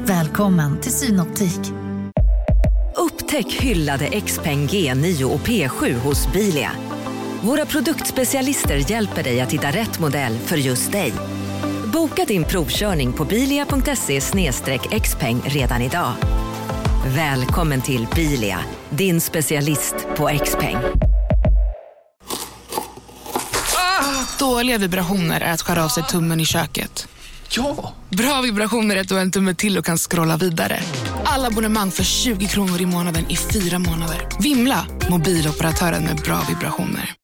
Välkommen till Synoptik. Upptäck hyllade XPeng G9 och P7 hos Bilia. Våra produktspecialister hjälper dig att hitta rätt modell för just dig. Boka din provkörning på bilia.se xpeng redan idag. Välkommen till Bilia, din specialist på XPeng. Dåliga vibrationer är att skära av sig tummen i köket. Ja! Bra vibrationer är att du har en tumme till och kan scrolla vidare. Alla abonnemang för 20 kronor i månaden i fyra månader. Vimla! Mobiloperatören med bra vibrationer.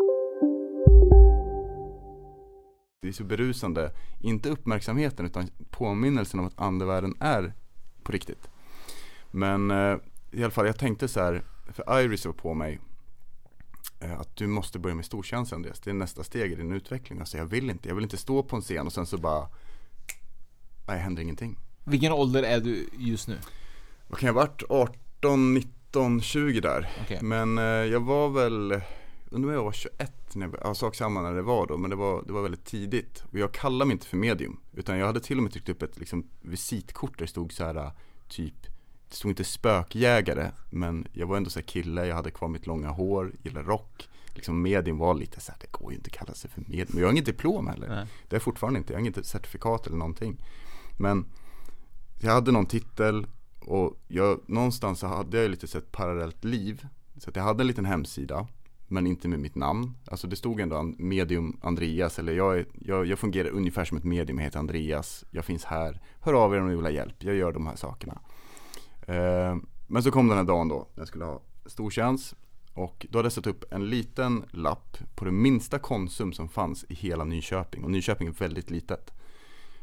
Det är så berusande. Inte uppmärksamheten utan påminnelsen om att andevärlden är på riktigt. Men eh, i alla fall, jag tänkte så här, för Iris var på mig eh, att du måste börja med stortjänst Andreas. Det är nästa steg i din utveckling. Alltså jag vill inte, jag vill inte stå på en scen och sen så bara Nej, händer ingenting. Vilken ålder är du just nu? Vad kan jag ha varit? 18, 19, 20 där. Okej. Men eh, jag var väl, undrar om jag var 21 när jag, ja, sak samma när det var då, men det var, det var väldigt tidigt. Och jag kallar mig inte för medium, utan jag hade till och med tryckt upp ett liksom, visitkort där det stod så här typ det stod inte spökjägare, men jag var ändå så kille, jag hade kvar mitt långa hår, gillade rock. Liksom medium var lite så här, det går ju inte att kalla sig för medium. Men jag har inget diplom heller. Nej. Det är fortfarande inte, jag har inget certifikat eller någonting. Men jag hade någon titel och jag, någonstans så hade jag lite så ett parallellt liv. Så att jag hade en liten hemsida, men inte med mitt namn. Alltså det stod ändå medium Andreas, eller jag, jag, jag fungerar ungefär som ett medium, jag heter Andreas, jag finns här, hör av er om ni vill ha hjälp, jag gör de här sakerna. Eh, men så kom den här dagen då, när jag skulle ha stor. Och då hade jag satt upp en liten lapp på det minsta Konsum som fanns i hela Nyköping. Och Nyköping är väldigt litet.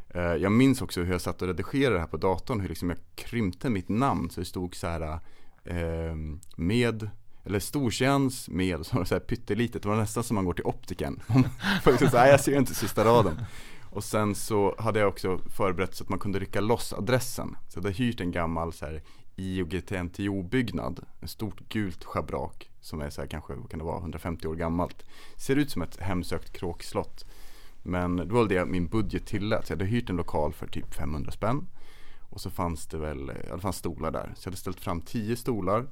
Eh, Jag minns också hur jag satt och redigerade det här på datorn, hur liksom jag krympte mitt namn så det stod så här eh, med, eller storseans med, och så var det så här pyttelitet, det var nästan som man går till optiken. För att liksom säga, jag ser inte sista raden. Och sen så hade jag också förberett så att man kunde rycka loss adressen. Så jag hade hyrt en gammal så här IOGT-NTO-byggnad, en stort gult schabrak som är så här kanske, vad kan det vara, 150 år gammalt. Ser ut som ett hemsökt kråkslott. Men det var väl det min budget tillät. Så jag hade hyrt en lokal för typ 500 spänn. Och så fanns det väl, ja det fanns stolar där. Så jag hade ställt fram 10 stolar.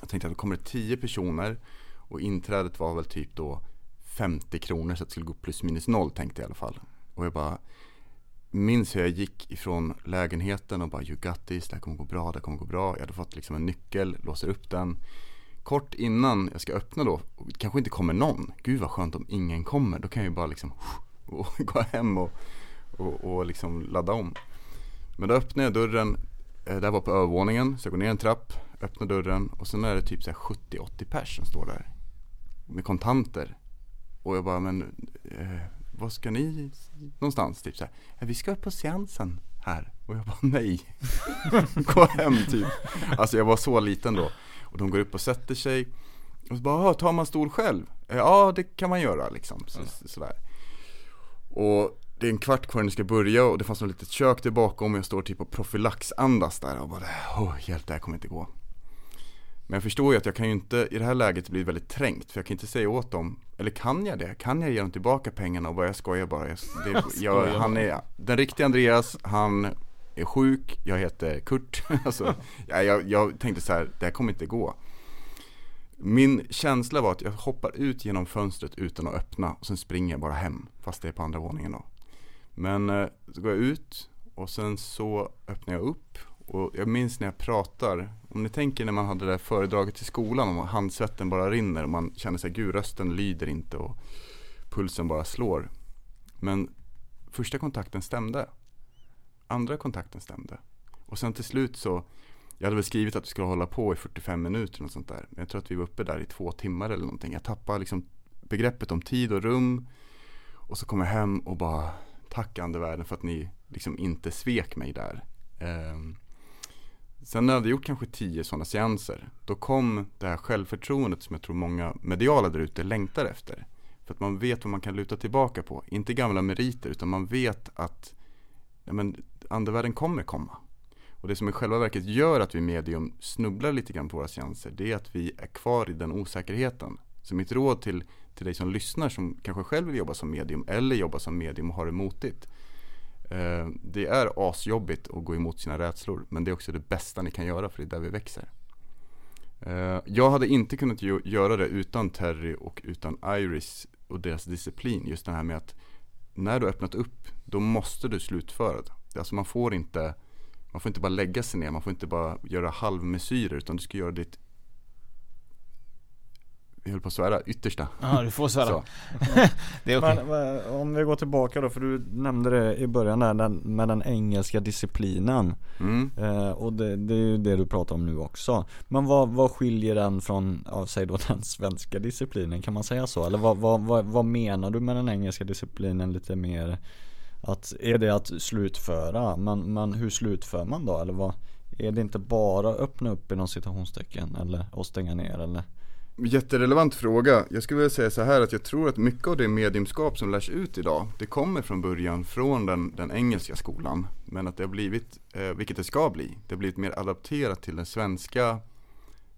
Jag tänkte att det kommer 10 personer. Och inträdet var väl typ då 50 kronor så att det skulle gå plus minus noll tänkte jag i alla fall. Och jag bara minns hur jag gick ifrån lägenheten och bara you got this, det här kommer gå bra, det här kommer gå bra. Jag hade fått liksom en nyckel, låser upp den. Kort innan jag ska öppna då, kanske inte kommer någon. Gud vad skönt om ingen kommer. Då kan jag ju bara liksom och gå hem och, och, och liksom ladda om. Men då öppnar jag dörren, eh, det här var på övervåningen, så jag går ner en trapp, öppnar dörren och sen är det typ så här 70-80 pers som står där. Med kontanter. Och jag bara, men eh, vad ska ni någonstans? Typ så här, "Ja, vi ska upp på seansen här. Och jag bara, nej. Gå hem typ. Alltså jag var så liten då. Och de går upp och sätter sig. Och så bara, "Ah, tar man stol själv? "Eh, Ja, det kan man göra liksom. Så, sådär. Och det är en kvart kvar när det ska börja och det fanns något litet kök där bakom och jag står typ och profylaxandas där och bara, åh hjälp det här kommer inte gå. Men jag förstår ju att jag kan ju inte, i det här läget bli väldigt trängt för jag kan inte säga åt dem, eller kan jag det? Kan jag ge dem tillbaka pengarna och bara, jag skojar bara. Jag, det, jag, han är, den riktiga Andreas, han är sjuk, jag heter Kurt. alltså, jag, jag, jag tänkte så här, det här kommer inte gå. Min känsla var att jag hoppar ut genom fönstret utan att öppna och sen springer jag bara hem fast det är på andra våningen då. Men eh, så går jag ut och sen så öppnar jag upp och jag minns när jag pratar, om ni tänker när man hade det där föredraget i skolan och handsvetten bara rinner och man känner sig gud rösten lyder inte och pulsen bara slår. Men första kontakten stämde. andra kontakten stämde. Och sen till slut så, jag hade väl skrivit att vi skulle hålla på i 45 minuter och sånt där. Men jag tror att vi var uppe där i två timmar eller någonting. Jag tappade liksom begreppet om tid och rum. Och så kom jag hem och bara tack andevärlden för att ni liksom inte svek mig där. Um, sen när jag hade gjort kanske tio sådana seanser, då kom det här självförtroendet som jag tror många mediala där ute längtar efter. För att man vet vad man kan luta tillbaka på. Inte gamla meriter, utan man vet att ja, men, andevärlden kommer komma. Och det som i själva verket gör att vi medium snubblar lite grann på våra seanser, det är att vi är kvar i den osäkerheten. Så mitt råd till, till dig som lyssnar som kanske själv vill jobba som medium eller jobba som medium och har det motigt. Eh, det är asjobbigt att gå emot sina rädslor men det är också det bästa ni kan göra för det är där vi växer. Eh, jag hade inte kunnat göra det utan Terry och utan Iris och deras disciplin. Just det här med att när du har öppnat upp då måste du slutföra det. Alltså man får inte man får inte bara lägga sig ner, man får inte bara göra halvmesyrer utan du ska göra ditt jag höll på att svära, yttersta. Ja, du får svära. det är okay. Men, om vi går tillbaka då, för du nämnde det i början där den, med den engelska disciplinen. Mm. Eh, och det, det, är ju det du pratar om nu också. Men vad, vad skiljer den från, ja, säg då den svenska disciplinen, kan man säga så? Eller vad, vad, vad, vad menar du med den engelska disciplinen lite mer? Att, är det att slutföra? Men, men hur slutför man då? Eller vad? Är det inte bara öppna upp inom citationstecken eller och stänga ner eller? Jätterelevant fråga. Jag skulle vilja säga så här att jag tror att mycket av det mediumskap som lärs ut idag, det kommer från början från den, den engelska skolan. Men att det har blivit, eh, vilket det ska bli, det har blivit mer adapterat till den svenska,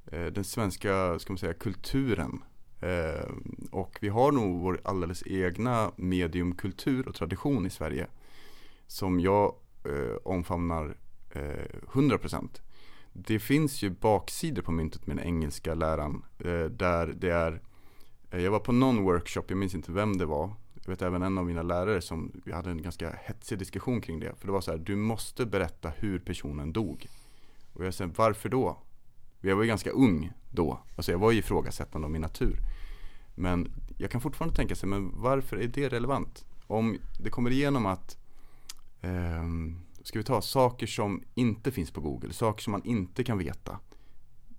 eh, den svenska, ska man säga, kulturen. Eh, och vi har nog vår alldeles egna mediumkultur och tradition i Sverige. Som jag eh, omfamnar eh, 100% det finns ju baksidor på myntet med den engelska läran. Eh, där det är, eh, jag var på någon workshop, jag minns inte vem det var. Jag vet även en av mina lärare som, vi hade en ganska hetsig diskussion kring det. För det var så här, du måste berätta hur personen dog. Och jag sa, varför då? Jag var ju ganska ung då. Alltså jag var ju ifrågasättande av min natur. Men jag kan fortfarande tänka sig, men varför är det relevant? Om det kommer igenom att um, ska vi ta saker som inte finns på Google, saker som man inte kan veta.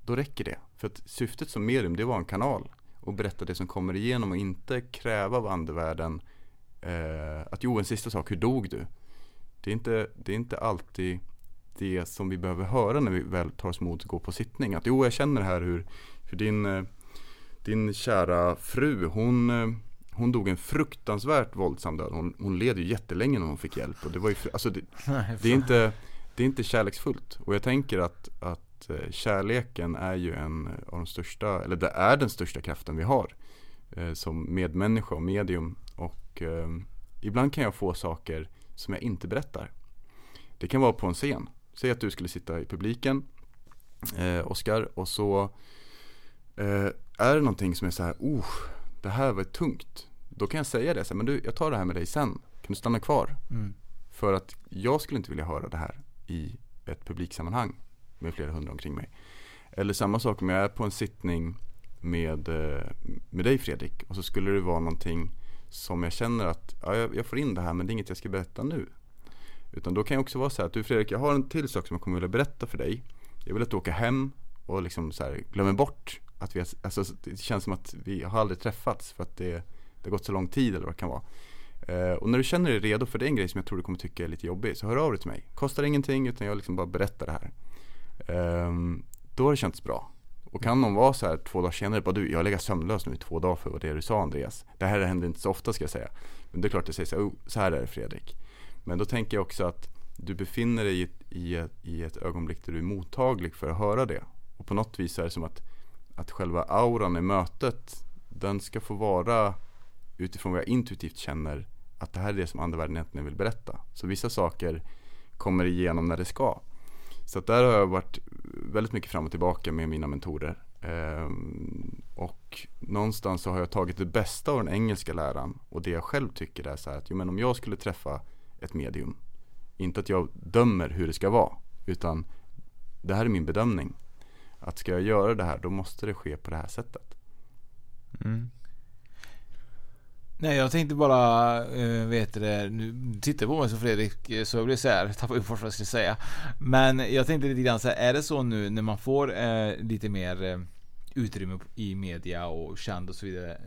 Då räcker det. För att syftet som medium, det var en kanal. Och berätta det som kommer igenom och inte kräva av andevärlden eh, att jo, en sista sak, hur dog du? Det är, inte, det är inte alltid det som vi behöver höra när vi väl tar oss mod att gå på sittning. Att jo, jag känner här hur, hur din, eh, din kära fru, hon eh, hon dog en fruktansvärt våldsam död. Hon, hon led ju jättelänge när hon fick hjälp. Och det, var ju, alltså det, det, är inte, det är inte kärleksfullt. Och jag tänker att, att eh, kärleken är ju en av de största, eller det är den största kraften vi har. Eh, som medmänniska och medium. Och eh, ibland kan jag få saker som jag inte berättar. Det kan vara på en scen. Säg att du skulle sitta i publiken, eh, Oskar, och så eh, är det någonting som är så här, oh, det här var tungt. Då kan jag säga det, så här, men du, jag tar det här med dig sen. Kan du stanna kvar? Mm. För att jag skulle inte vilja höra det här i ett publiksammanhang med flera hundra omkring mig. Eller samma sak om jag är på en sittning med, eh, med dig Fredrik och så skulle det vara någonting som jag känner att ja, jag, får in det här men det är inget jag ska berätta nu. Utan då kan jag också vara så här att du Fredrik, jag har en till sak som jag kommer vilja berätta för dig. Jag vill att du åker hem och liksom så här, glömmer bort att vi, alltså, det känns som att vi har aldrig träffats för att det, det har gått så lång tid eller vad det kan vara. Eh, och när du känner dig redo för det är en grej som jag tror du kommer tycka är lite jobbig, så hör av dig till mig. Kostar ingenting utan jag liksom bara berättar det här. Eh, då har det känts bra. Och kan någon vara så här två dagar senare, bara du, jag har legat sömnlös nu i två dagar för vad det du sa Andreas. Det här händer inte så ofta ska jag säga. Men det är klart det jag säger så här, oh, så här är det Fredrik. Men då tänker jag också att du befinner dig i ett, i, ett, i ett ögonblick där du är mottaglig för att höra det. Och på något vis är det som att att själva auran i mötet den ska få vara utifrån vad jag intuitivt känner att det här är det som andevärlden egentligen vill berätta. Så vissa saker kommer igenom när det ska. Så där har jag varit väldigt mycket fram och tillbaka med mina mentorer. Ehm, och någonstans så har jag tagit det bästa av den engelska läran och det jag själv tycker är så här att jo, men om jag skulle träffa ett medium, inte att jag dömer hur det ska vara, utan det här är min bedömning att ska jag göra det här då måste det ske på det här sättet. Mm. Nej jag tänkte bara, äh, vet det, nu tittar på mig som Fredrik eh, så jag blir såhär, tappar upp vad jag skulle säga. Men jag tänkte lite grann så här, är det så nu när man får äh, lite mer äh, utrymme i media och känd och så vidare.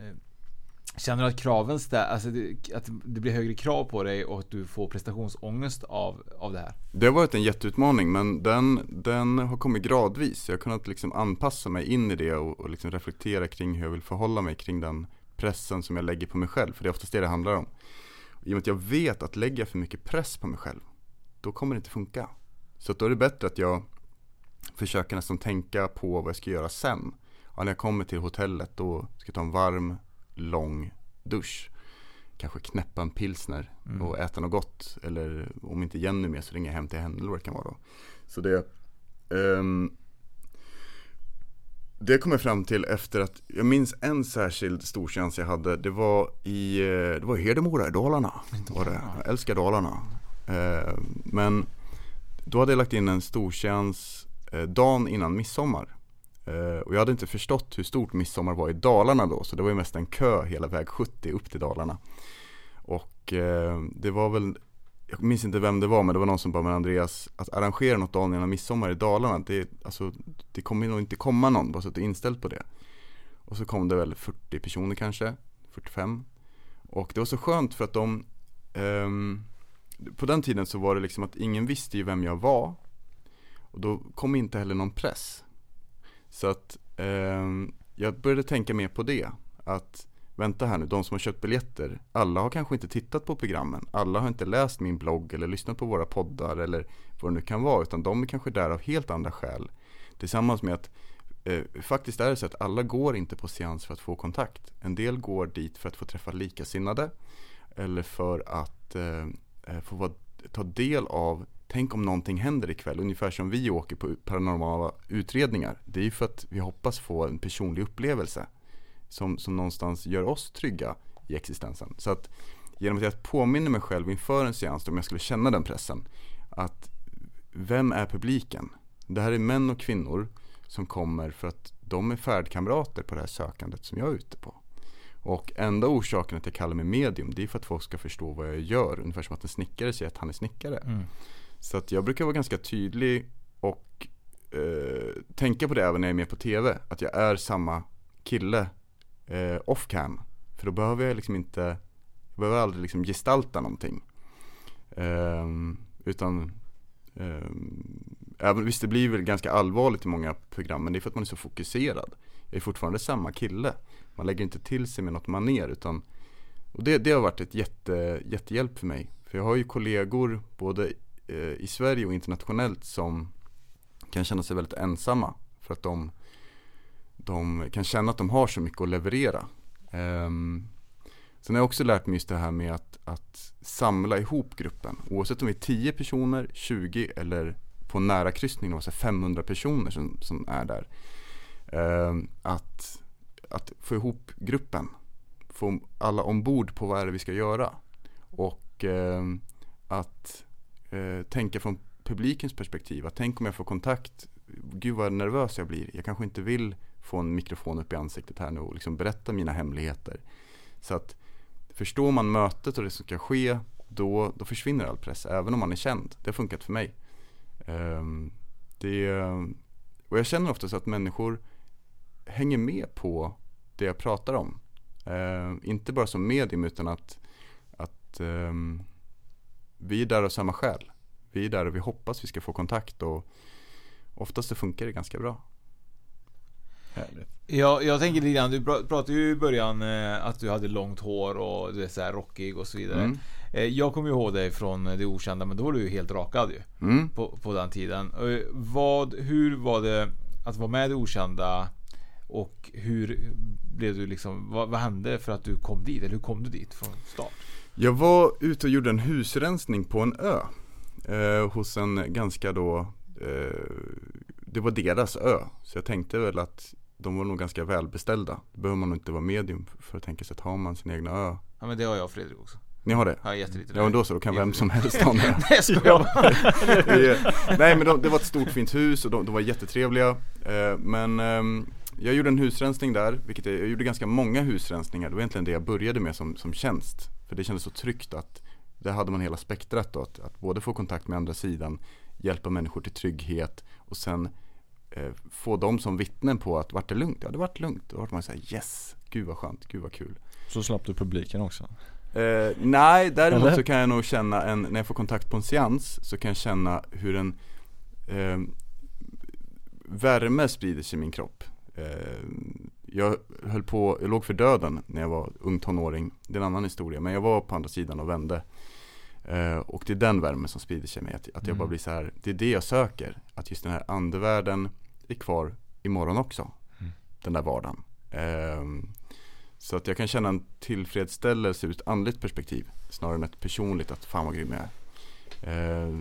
Känner du att kraven stä, alltså det, att det blir högre krav på dig och att du får prestationsångest av, av det här? Det har varit en jätteutmaning men den, den har kommit gradvis. Jag har kunnat liksom anpassa mig in i det och, och liksom reflektera kring hur jag vill förhålla mig kring den pressen som jag lägger på mig själv. För det är oftast det det handlar om. I och med att jag vet att lägger jag för mycket press på mig själv, då kommer det inte funka. Så då är det bättre att jag försöker nästan tänka på vad jag ska göra sen. Ja, när jag kommer till hotellet då ska jag ta en varm, lång dusch. Kanske knäppa en pilsner mm. och äta något gott. Eller om inte Jenny är med så ringer jag hem till henne eller vad det kan vara då. Så det um, det kom jag fram till efter att, jag minns en särskild stortjänst jag hade. Det var i, eh, det var i Hedemora i Dalarna. Var det. Jag älskar Dalarna. Eh, men då hade jag lagt in en stortjänst eh, dagen innan midsommar. Eh, och jag hade inte förstått hur stort midsommar var i Dalarna då. Så det var ju mest en kö hela väg 70 upp till Dalarna. Och eh, det var väl jag minns inte vem det var men det var någon som bara, men Andreas, att arrangera något dagen innan midsommar i Dalarna, det, alltså, det kommer nog inte komma någon, bara så att du är inställd på det. Och så kom det väl 40 personer kanske, 45. Och det var så skönt för att de, um, på den tiden så var det liksom att ingen visste ju vem jag var. Och då kom inte heller någon press. Så att eh, jag började tänka mer på det. Att vänta här nu, de som har köpt biljetter, alla har kanske inte tittat på programmen. Alla har inte läst min blogg eller lyssnat på våra poddar eller vad det nu kan vara. Utan de är kanske där av helt andra skäl. Tillsammans med att eh, faktiskt är det så att alla går inte på seans för att få kontakt. En del går dit för att få träffa likasinnade. Eller för att eh, eh få vara, ta del av Tänk om någonting händer ikväll, ungefär som vi åker på paranormala utredningar. Det är ju för att vi hoppas få en personlig upplevelse som, som någonstans gör oss trygga i existensen. Så att genom att jag påminner mig själv inför en seans, om jag skulle känna den pressen, att vem är publiken? Det här är män och kvinnor som kommer för att de är färdkamrater på det här sökandet som jag är ute på. Och enda orsaken att jag kallar mig medium, det är för att folk ska förstå vad jag gör. Ungefär som att en snickare säger att han är snickare. Mm. Så att jag brukar vara ganska tydlig och eh, tänka på det även när jag är med på TV. Att jag är samma kille eh, off cam. För då behöver jag liksom inte, jag behöver aldrig liksom gestalta någonting. Eh, utan eh, även, visst det blir väl ganska allvarligt i många program men det är för att man är så fokuserad. Jag är fortfarande samma kille. Man lägger inte till sig med något maner utan och det, det har varit ett jätte, jättehjälp för mig. För jag har ju kollegor både Eh, i Sverige och internationellt som kan känna sig väldigt ensamma. För att de de kan känna att de har så mycket att leverera. Um, sen har jag också lärt mig just det här med att, att samla ihop gruppen. Oavsett om vi är 10 personer, 20 eller på nära kryssning 500 personer som, som är där. Um, att, att få ihop gruppen. Få alla ombord på vad är det vi ska göra. Och um, att Eh, tänka från publikens perspektiv. Att tänk om jag får kontakt. Gud vad nervös jag blir. Jag kanske inte vill få en mikrofon upp i ansiktet här nu och liksom berätta mina hemligheter. Så att förstår man mötet och det som ska ske, då, då försvinner all press, även om man är känd. Det har funkat för mig. Um, det, och jag känner oftast att människor hänger med på det jag pratar om. Uh, inte bara som medium utan att, att um, vi är där av samma skäl. Vi är där och vi hoppas vi ska få kontakt och oftast så funkar det ganska bra. Ja, jag tänker lite grann, du pratade ju i början eh, att du hade långt hår och du är så här rockig och så vidare. Mm. Eh, jag kommer ihåg dig från Det Okända, men då var du ju helt rakad ju. Mm. På, på den tiden. Vad, hur var det att vara med i Det Okända? Och hur blev du liksom, vad, vad hände för att du kom dit? Eller hur kom du dit från start? Jag var ute och gjorde en husrensning på en ö. Eh, hos en ganska då eh, det var deras ö. Så jag tänkte väl att de var nog ganska välbeställda. Det behöver man nog inte vara medium för att tänka sig att har man sin egna ö. Ja men det har jag och Fredrik också. Ni har det? Ja, jättelite. Ja, men då så, då kan vem som helst ha det. Nej, jag skojar Nej, men de, det var ett stort fint hus och de, de var jättetrevliga. Eh, men eh, jag gjorde en husrensning där, vilket jag, jag gjorde ganska många husrensningar. Det var egentligen det jag började med som, som tjänst. För det kändes så tryggt att där hade man hela spektrat då. Att, att både få kontakt med andra sidan, hjälpa människor till trygghet och sen eh, få dem som vittnen på att vart det lugnt? Ja, det vart lugnt. Då vart man såhär yes, gud vad skönt, gud vad kul. Så slapp du publiken också? Eh, nej, däremot Eller? så kan jag nog känna en, när jag får kontakt på en seans så kan jag känna hur en eh, värme sprider sig i min kropp. Eh, jag höll på, jag låg för döden när jag var ung tonåring. Det är en annan historia, men jag var på andra sidan och vände. Eh, och det är den värmen som sprider sig i mig, att, att jag Mm. bara blir så här, det är det jag söker. Att just den här andevärlden är kvar imorgon också. Mm. Den där vardagen. Eh, så att jag kan känna en tillfredsställelse ur ett andligt perspektiv snarare än ett personligt att fan vad grym jag är. Eh,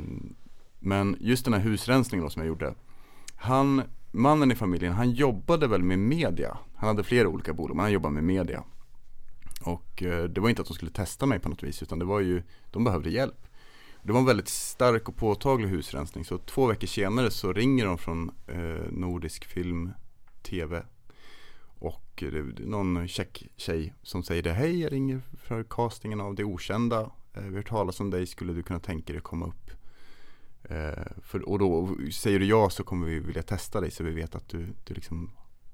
men just den här husrensningen då som jag gjorde. Han, mannen i familjen, han jobbade väl med media. Han hade flera olika bolag, men han jobbade med media. Och eh, det var inte att de skulle testa mig på något vis, utan det var ju, de behövde hjälp. Det var en väldigt stark och påtaglig husrensning, så två veckor senare så ringer de från eh, Nordisk Film TV och det är någon check tjej som säger det Hej, jag ringer för castingen av Det Okända Eh, Vi har hört talas om dig, skulle du kunna tänka dig att komma upp? Eh, för, och då säger du ja så kommer vi vilja testa dig så vi vet att du, du liksom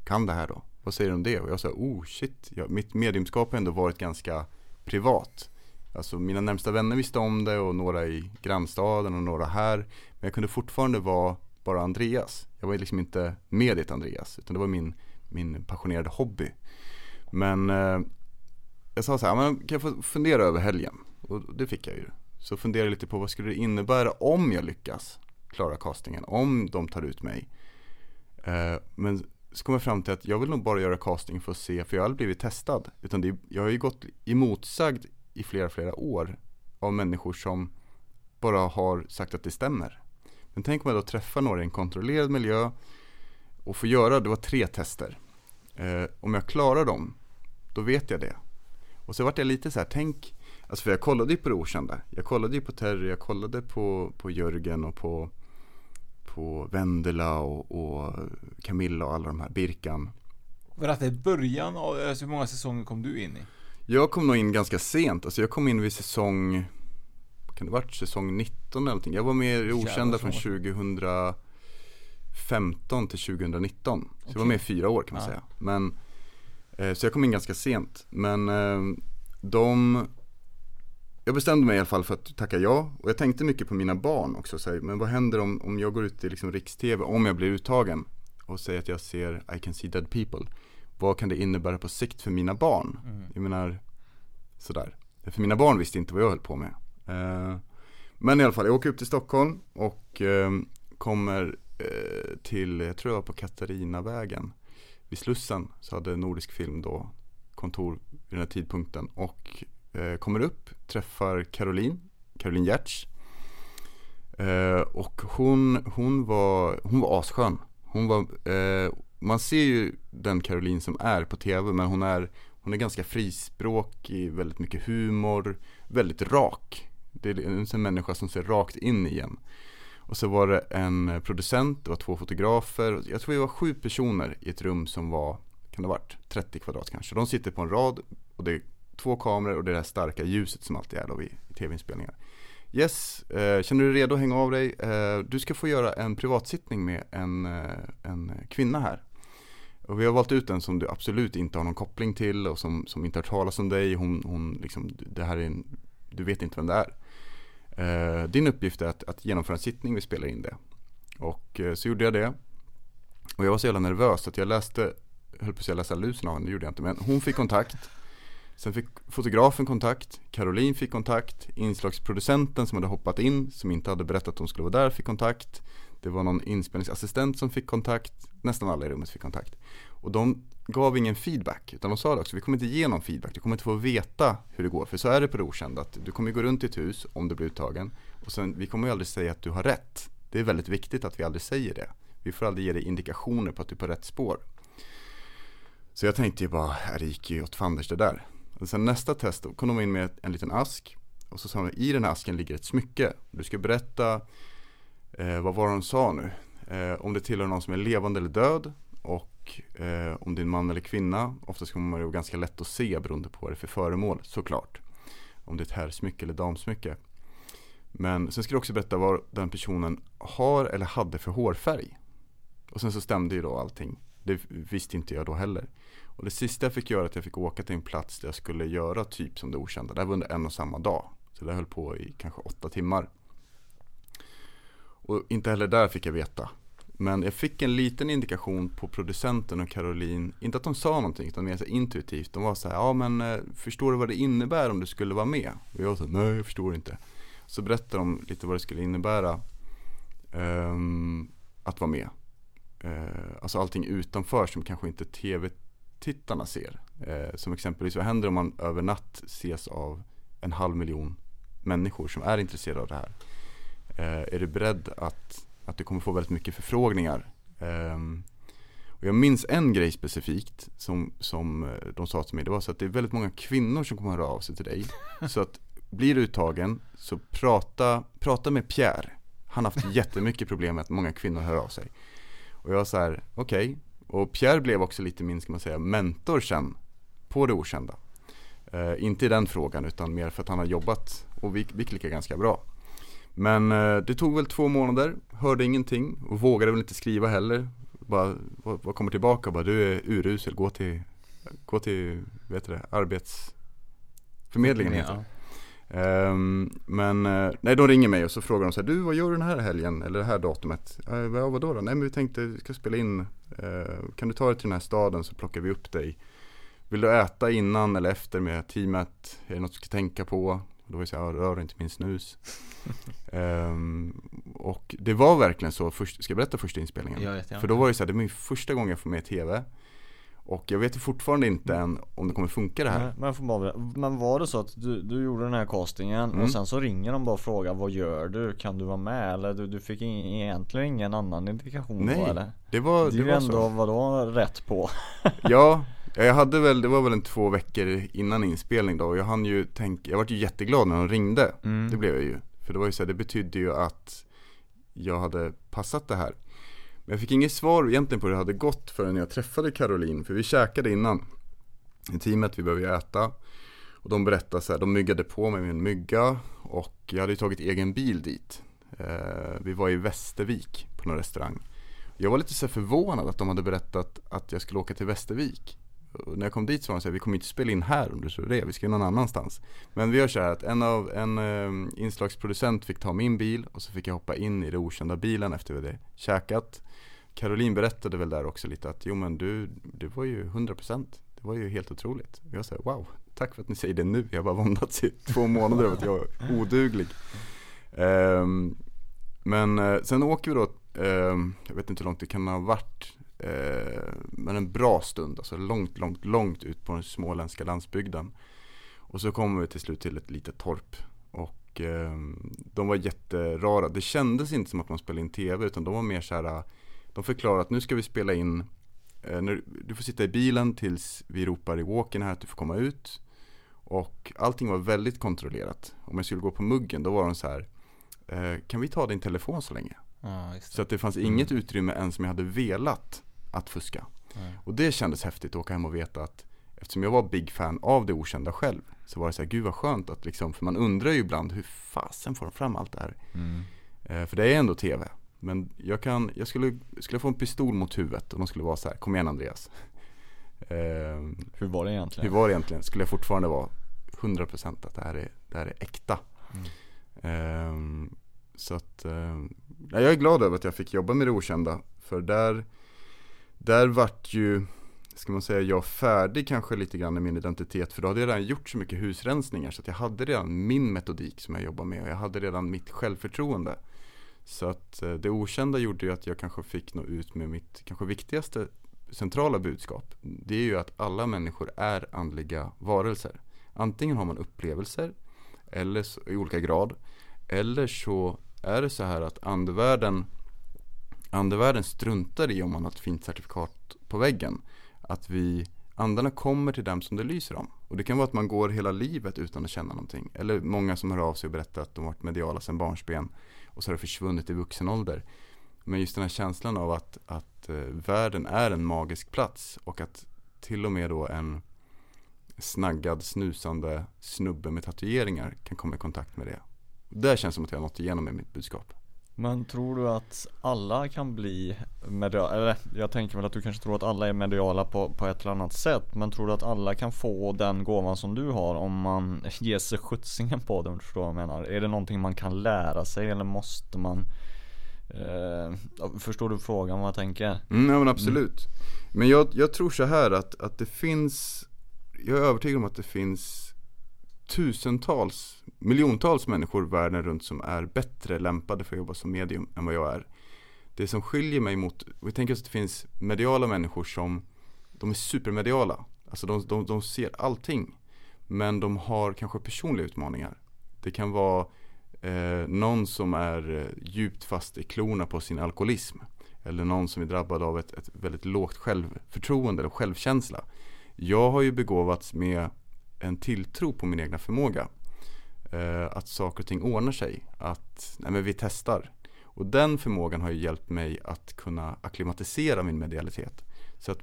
kan det här då. Vad säger du om det? Och jag sa, oh shit, jag, mitt mediumskap har ändå varit ganska privat. Alltså mina närmsta vänner visste om det och några i grannstaden och några här. Men jag kunde fortfarande vara bara Andreas. Jag var liksom inte mediet Andreas, utan det var min, min passionerade hobby. Men eh, jag sa så här, men kan jag få fundera över helgen? Och det fick jag ju. Så funderade jag lite på vad skulle det innebära om jag lyckas klara castingen, om de tar ut mig. Eh, men så kom jag fram till att jag vill nog bara göra casting för att se, för jag har aldrig blivit testad. Utan det, jag har ju gått emotsagd i flera, flera år av människor som bara har sagt att det stämmer. Men tänk om jag då träffar några i en kontrollerad miljö och får göra, det var tre tester. Eh, om jag klarar dem, då vet jag det. Och så vart jag lite så här, tänk, alltså för jag kollade ju på det okända. Jag kollade ju på Terry, jag kollade på, på Jörgen och på, på Vendela och, och Camilla och alla de här, Birkan. Var detta i början av, alltså hur många säsonger kom du in i? Jag kom nog in ganska sent, alltså jag kom in vid säsong, kan det varit säsong 19 eller någonting? Jag var med i det okända från många. 2015 till 2019. Så jag var med i fyra år kan man Ja. säga. Men, eh, så jag kom in ganska sent. Men eh, de, jag bestämde mig i alla fall för att tacka ja. Och jag tänkte mycket på mina barn också. Så här, men vad händer om, om jag går ut i liksom riks-tv, om jag blir uttagen och säger att jag ser I can see dead people. Vad kan det innebära på sikt för mina barn? Mm. Jag menar, sådär. För mina barn visste inte vad jag höll på med. Eh, men i alla fall, jag åker upp till Stockholm och eh, kommer eh, till, jag tror jag var på Katarinavägen. Vid Slussen så hade Nordisk Film då kontor vid den här tidpunkten. Och Eh, kommer upp, träffar Caroline, Caroline Giertz. Eh, och hon, hon, var, hon var asskön. Hon var, eh, man ser ju den Caroline som är på tv men hon är, hon är ganska frispråkig, väldigt mycket humor, väldigt rak. Det är en sån människa som ser rakt in i en. Och så var det en producent, det var två fotografer, jag tror vi var sju personer i ett rum som var, kan det ha varit, 30 kvadrat kanske. De sitter på en rad och det två kameror och det där starka ljuset som alltid är då vid i tv-inspelningar. Yes, eh, känner du dig redo att hänga av dig? Eh, du ska få göra en privatsittning med en, eh, en kvinna här. Och vi har valt ut en som du absolut inte har någon koppling till och som, som inte har hört talas om dig. Hon, hon liksom, det här är en, du vet inte vem det är. Eh, din uppgift är att, att genomföra en sittning, vi spelar in det. Och eh, så gjorde jag det. Och jag var så jävla nervös att jag läste, höll på att säga läsa lusen av henne, det gjorde jag inte. Men hon fick kontakt. Sen fick fotografen kontakt, Caroline fick kontakt, inslagsproducenten som hade hoppat in, som inte hade berättat att hon skulle vara där, fick kontakt. Det var någon inspelningsassistent som fick kontakt, nästan alla i rummet fick kontakt. Och de gav ingen feedback, utan de sa det också, vi kommer inte ge någon feedback, du kommer inte få veta hur det går. För så är det på det okända, att du kommer gå runt i ett hus om du blir uttagen. Och sen, vi kommer ju aldrig säga att du har rätt. Det är väldigt viktigt att vi aldrig säger det. Vi får aldrig ge dig indikationer på att du är på rätt spår. Så jag tänkte ju bara, det gick ju åt fanders det där. Och sen nästa test, då kom de in med en liten ask. Och så sa de, i den här asken ligger ett smycke. Du ska berätta, eh, vad var det de sa nu? Eh, om det tillhör någon som är levande eller död. Och och eh, om det är en man eller kvinna, oftast kommer det vara ganska lätt att se beroende på vad det är för föremål såklart. Om det är ett herrsmycke eller damsmycke. Men sen ska du också berätta vad den personen har eller hade för hårfärg. Och sen så stämde ju då allting. Det visste inte jag då heller. Och det sista jag fick göra är att jag fick åka till en plats där jag skulle göra typ som det okända. Det här var under en och samma dag. Så det höll på i kanske åtta timmar. Och inte heller där fick jag veta. Men jag fick en liten indikation på producenten och Caroline, inte att de sa någonting utan mer så intuitivt. De var så här, ja men eh, förstår du vad det innebär om du skulle vara med? Och jag sa, nej jag förstår inte. Så berättade de lite vad det skulle innebära um, att vara med. Uh, alltså allting utanför som kanske inte tv tv-tittarna ser. Uh, som exempelvis, vad händer om man över natt ses av en halv miljon människor som är intresserade av det här? Uh, är du beredd att, att du kommer få väldigt mycket förfrågningar? Um, och jag minns en grej specifikt som, som de sa till mig. Det var så att det är väldigt många kvinnor som kommer att höra av sig till dig. Så att blir du uttagen så prata, prata med Pierre. Han har haft jättemycket problem med att många kvinnor hör av sig. Och jag var så här, okej. Okay. Och Pierre blev också lite min, ska man säga, mentor sen på det okända. Uh, inte i den frågan utan mer för att han har jobbat och vi, vi klickar ganska bra. Men uh, det tog väl två månader, hörde ingenting och vågade väl inte skriva heller. Bara, vad kommer tillbaka och bara du är urusel, gå till, gå till vet du det, arbetsförmedlingen heter det. Um, men uh, nej, de ringer mig och så frågar de så här, du vad gör du den här helgen eller det här datumet? Uh, ja, vadå då? Nej men vi tänkte, vi ska spela in, uh, kan du ta dig till den här staden så plockar vi upp dig. Vill du äta innan eller efter med teamet? Är det något du ska tänka på? Då var jag så här, rör inte min snus. um, och det var verkligen så, först, ska jag berätta första inspelningen? Ja, För då var det så här, det var min första gång jag får med tv. Och jag vet fortfarande inte än om det kommer funka det här. Men, men, bara, men var det så att du, du gjorde den här castingen mm. och sen så ringer de bara och frågar vad gör du? Kan du vara med? Eller du, du fick in, egentligen ingen annan indikation Nej, då eller? det var Det är ju ändå så. vadå rätt på? ja, jag hade väl, det var väl en två veckor innan inspelning då och jag hann ju tänka, jag var ju jätteglad när de ringde. Mm. Det blev jag ju. För det var ju så här, det betydde ju att jag hade passat det här. Men jag fick inget svar egentligen på hur det hade gått förrän jag träffade Caroline, för vi käkade innan i teamet, vi behöver ju äta. Och de berättade så här, de myggade på mig med en mygga och jag hade ju tagit egen bil dit. Eh, vi var i Västervik på någon restaurang. Jag var lite så förvånad att de hade berättat att jag skulle åka till Västervik. Och när jag kom dit så var de så här, vi kommer inte spela in här om du tror det, vi ska någon annanstans. Men vi gör så här att en av, en eh, inslagsproducent fick ta min bil och så fick jag hoppa in i den okända bilen efter vi hade käkat. Caroline berättade väl där också lite att jo men du, det var ju 100% Det var ju helt otroligt. Jag sa wow, tack för att ni säger det nu. Jag har bara våndats i två månader av att jag är oduglig. Um, men uh, sen åker vi då, um, jag vet inte hur långt det kan ha varit, uh, men en bra stund, alltså långt, långt, långt ut på den småländska landsbygden. Och så kommer vi till slut till ett litet torp. Och ehm, de var jätterara. Det kändes inte som att man spelade in tv utan de var mer så här de förklarar att nu ska vi spela in eh, Du får sitta i bilen tills vi ropar i walken här att du får komma ut Och allting var väldigt kontrollerat Om jag skulle gå på muggen då var de så här eh, Kan vi ta din telefon så länge? Ja, så att det fanns mm. inget utrymme ens om jag hade velat att fuska mm. Och det kändes häftigt att åka hem och veta att Eftersom jag var big fan av det okända själv Så var det så här, gud vad skönt att liksom För man undrar ju ibland hur fasen får de fram allt det här mm. eh, För det är ändå tv men jag kan, jag skulle, skulle få en pistol mot huvudet och de skulle vara så här, kom igen Andreas. Eh, hur var det egentligen? Hur var det egentligen? Skulle jag fortfarande vara 100% att det här är, det här är äkta. Mm. Eh, så att, eh, jag är glad över att jag fick jobba med det okända. För där, där vart ju, ska man säga, jag färdig kanske lite grann i min identitet. För då hade jag redan gjort så mycket husrensningar så att jag hade redan min metodik som jag jobbar med. Och jag hade redan mitt självförtroende. Så att eh, det okända gjorde ju att jag kanske fick nå ut med mitt kanske viktigaste centrala budskap. Det är ju att alla människor är andliga varelser. Antingen har man upplevelser eller så, i olika grad. Eller så är det så här att andevärlden, andevärlden struntar i om man har ett fint certifikat på väggen. Att vi, andarna kommer till dem som det lyser om. Och det kan vara att man går hela livet utan att känna någonting. Eller många som hör av sig och berättar att de varit mediala sedan barnsben och så har det försvunnit i vuxen ålder. men just den här känslan av att, att eh, världen är en magisk plats och att till och med då en snaggad, snusande snubbe med tatueringar kan komma i kontakt med det. Det känns som att jag har nått igenom med mitt budskap. Men tror du att alla kan bli mediala, eller jag tänker väl att du kanske tror att alla är mediala på, på ett eller annat sätt Men tror du att alla kan få den gåvan som du har om man ger sig skjutsingen på det om du förstår vad jag menar? Är det någonting man kan lära sig eller måste man eh, Förstår du frågan vad jag tänker? Mm, ja men absolut. Men jag, jag tror så här att, att det finns, jag är övertygad om att det finns tusentals, miljontals människor världen runt som är bättre lämpade för att jobba som medium än vad jag är. Det som skiljer mig mot, vi tänker oss att det finns mediala människor som, de är supermediala. Alltså de, de, de ser allting. Men de har kanske personliga utmaningar. Det kan vara eh, någon som är eh, djupt fast i klorna på sin alkoholism. Eller någon som är drabbad av ett, ett väldigt lågt självförtroende eller självkänsla. Jag har ju begåvats med en tilltro på min egna förmåga. Eh, att saker och ting ordnar sig. Att nej men vi testar. Och den förmågan har ju hjälpt mig att kunna akklimatisera min medialitet. Så att,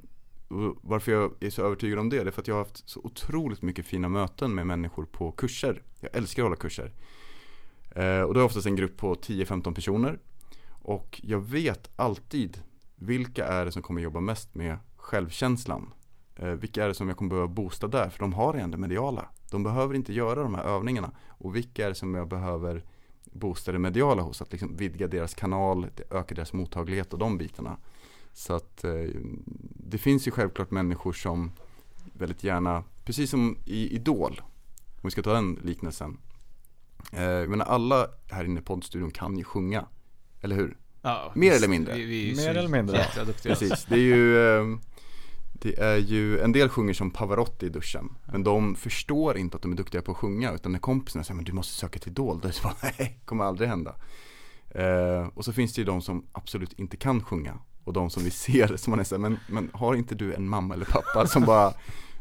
varför jag är så övertygad om det, det är för att jag har haft så otroligt mycket fina möten med människor på kurser. Jag älskar att hålla kurser. Eh, och då är oftast en grupp på 10-15 personer. Och jag vet alltid vilka är det som kommer jobba mest med självkänslan. Eh, vilka är det som jag kommer behöva boosta där? För de har redan det mediala. De behöver inte göra de här övningarna. Och vilka är det som jag behöver boosta det mediala hos? Att liksom vidga deras kanal, öka deras mottaglighet och de bitarna. Så att eh, det finns ju självklart människor som väldigt gärna, precis som i Idol, om vi ska ta den liknelsen. Eh, jag menar alla här inne i poddstudion kan ju sjunga, eller hur? Ja, Mer eller mindre. Vi- vi är Mer eller mindre. duktiga. Precis, det är ju eh, Det är ju, en del sjunger som Pavarotti i duschen Men de förstår inte att de är duktiga på att sjunga Utan när kompisarna säger men du måste söka till Idol Då är det så nej, kommer aldrig hända. Eh, Och så finns det ju de som absolut inte kan sjunga Och de som vi ser som man är så här, men, men har inte du en mamma eller pappa som bara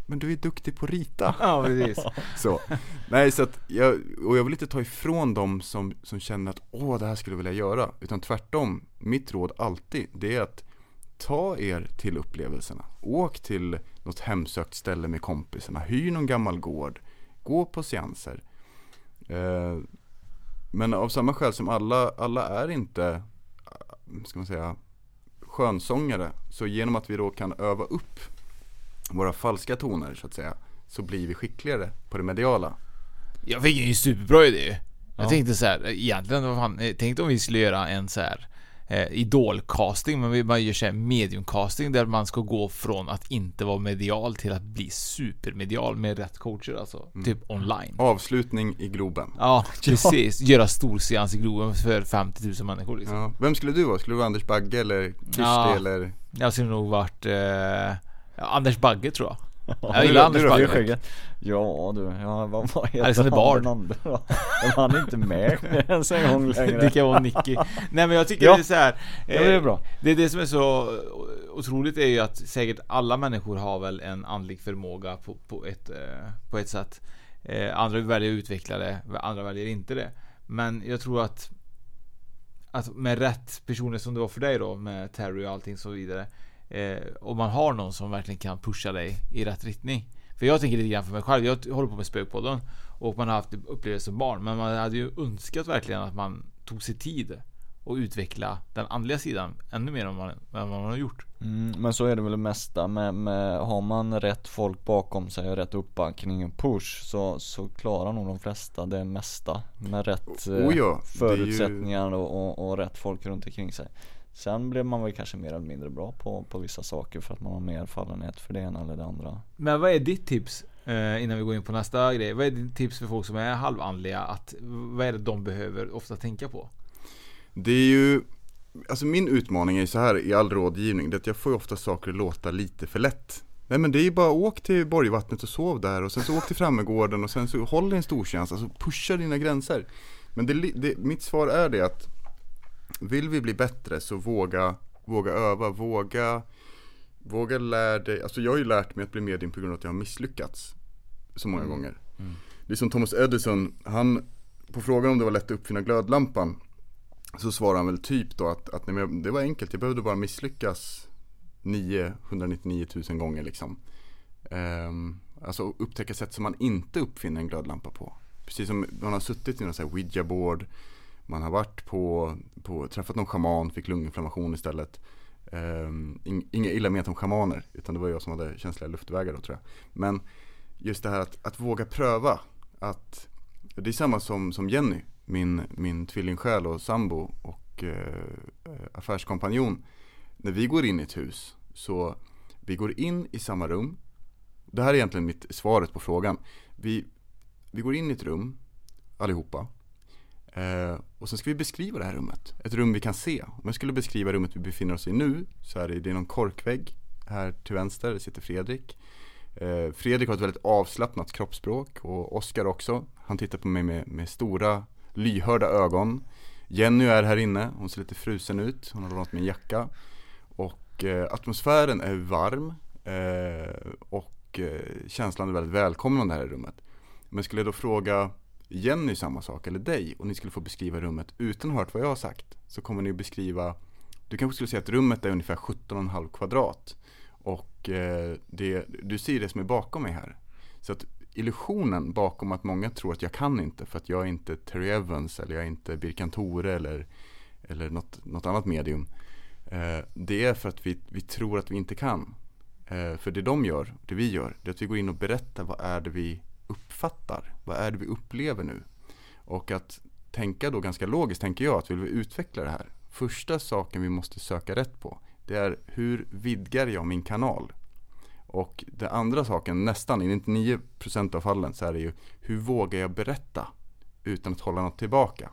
Men du är duktig på att rita? Ja, precis. Så, nej så att jag, och jag vill inte ta ifrån dem som, som känner att åh det här skulle jag vilja göra. Utan tvärtom, mitt råd alltid det är att ta er till upplevelserna. Åk till något hemsökt ställe med kompisarna, hyr någon gammal gård. Gå på seanser. Eh, Men av samma skäl som alla, alla är inte, eh, ska man säga, skönsångare Så genom att vi då kan öva upp våra falska toner så att säga Så blir vi skickligare på det mediala. Jag fick ju en superbra idé. Jag Ja. tänkte så här, egentligen, vad fan, eh, tänk om vi skulle göra en så här eh, idolcasting, men bara gör så här mediumcasting där man ska gå från att inte vara medial till att bli supermedial med rätt coacher alltså. Typ online. Avslutning i Globen Ja, precis. Göra storseans i Globen för 50 000 människor liksom. ja. Vem skulle du vara? Skulle du vara Anders Bagge eller Kirsti Ja. eller? Jag skulle nog varit eh, ja, Anders Bagge tror jag. Jag gillar Anders Bagge. Ja du, ja, vad, vad heter Alexander Bard. den andra då? Han är inte med ens en gång längre Det kan vara Nicky. Nej men jag tycker Ja. det är så här. Ja, det är bra. Det är det som är så otroligt är ju att säkert alla människor har väl en andlig förmåga på, på, ett, eh, på ett sätt. Eh, andra väljer att utveckla det, andra väljer inte det. Men jag tror att att med rätt personer som det var för dig då med Terry och allting så vidare. Eh, och man har någon som verkligen kan pusha dig i rätt riktning. För jag tänker lite grann för mig själv. Jag håller på med Spökpodden och man har haft upplevelser som barn. Men man hade ju önskat verkligen att man tog sig tid och utveckla den andliga sidan ännu mer än vad man, än vad man har gjort. Mm, men så är det väl det mesta med, med, har man rätt folk bakom sig och rätt uppbackning och push så, så klarar nog de flesta det mesta med rätt eh, Oh ja, ju- förutsättningar och, och, och rätt folk runt omkring sig. Sen blir man väl kanske mer eller mindre bra på, på vissa saker för att man har mer fallenhet för det ena eller det andra. Men vad är ditt tips? Eh, innan vi går in på nästa grej. Vad är ditt tips för folk som är halvandliga? Att, vad är det de behöver ofta tänka på? Det är ju, alltså min utmaning är så här i all rådgivning, det är att jag får ju ofta saker att låta lite för lätt. Nej men det är ju bara åk till Borgvattnet och sov där och sen så åk till Frammegården och sen så håll en stortjänst, alltså pusha dina gränser. Men det, det, mitt svar är det att vill vi bli bättre så våga, våga öva, våga, våga lära dig, alltså jag har ju lärt mig att bli medium på grund av att jag har misslyckats så många Mm. gånger. Det är som Thomas Edison, han, på frågan om det var lätt att uppfinna glödlampan Så svarade han väl typ då att, att nej, det var enkelt, jag behövde bara misslyckas 999 000 gånger liksom. Um, alltså upptäcka sätt som man inte uppfinner en glödlampa på. Precis som man har suttit i någon sån här ouija board man har varit på, på träffat någon schaman, fick lunginflammation istället. Um, inga illa ment om schamaner, utan det var jag som hade känsliga luftvägar då tror jag. Men just det här att, att våga pröva. Att, det är samma som, som Jenny, min, min tvillingsjäl och sambo och eh, affärskompanjon. När vi går in i ett hus, så vi går in i samma rum. Det här är egentligen mitt svaret på frågan. Vi, vi går in i ett rum, allihopa. Eh, och sen ska vi beskriva det här rummet. Ett rum vi kan se. Om jag skulle beskriva rummet vi befinner oss i nu så är det, det är någon korkvägg. Här till vänster sitter Fredrik. Eh, Fredrik har ett väldigt avslappnat kroppsspråk och Oskar också. Han tittar på mig med, med stora lyhörda ögon. Jenny är här inne, hon ser lite frusen ut. Hon har lånat min jacka. Och eh, atmosfären är varm. Eh, och eh, känslan är väldigt välkomnande här i rummet. Men skulle jag då fråga Jenny samma sak, eller dig, och ni skulle få beskriva rummet utan att ha hört vad jag har sagt, så kommer ni beskriva, du kanske skulle säga att rummet är ungefär 17,5 kvadrat. Och eh, det, du ser det som är bakom mig här. Så att illusionen bakom att många tror att jag kan inte för att jag är inte Terry Evans eller jag är inte Birkan Tore eller, eller något, något annat medium. Eh, det är för att vi, vi tror att vi inte kan. Eh, för det de gör, det vi gör, det är att vi går in och berättar vad är det vi uppfattar. Vad är det vi upplever nu? Och att tänka då ganska logiskt tänker jag att vill vi utveckla det här. Första saken vi måste söka rätt på det är hur vidgar jag min kanal? Och den andra saken, nästan i 99% av fallen så är det ju hur vågar jag berätta utan att hålla något tillbaka?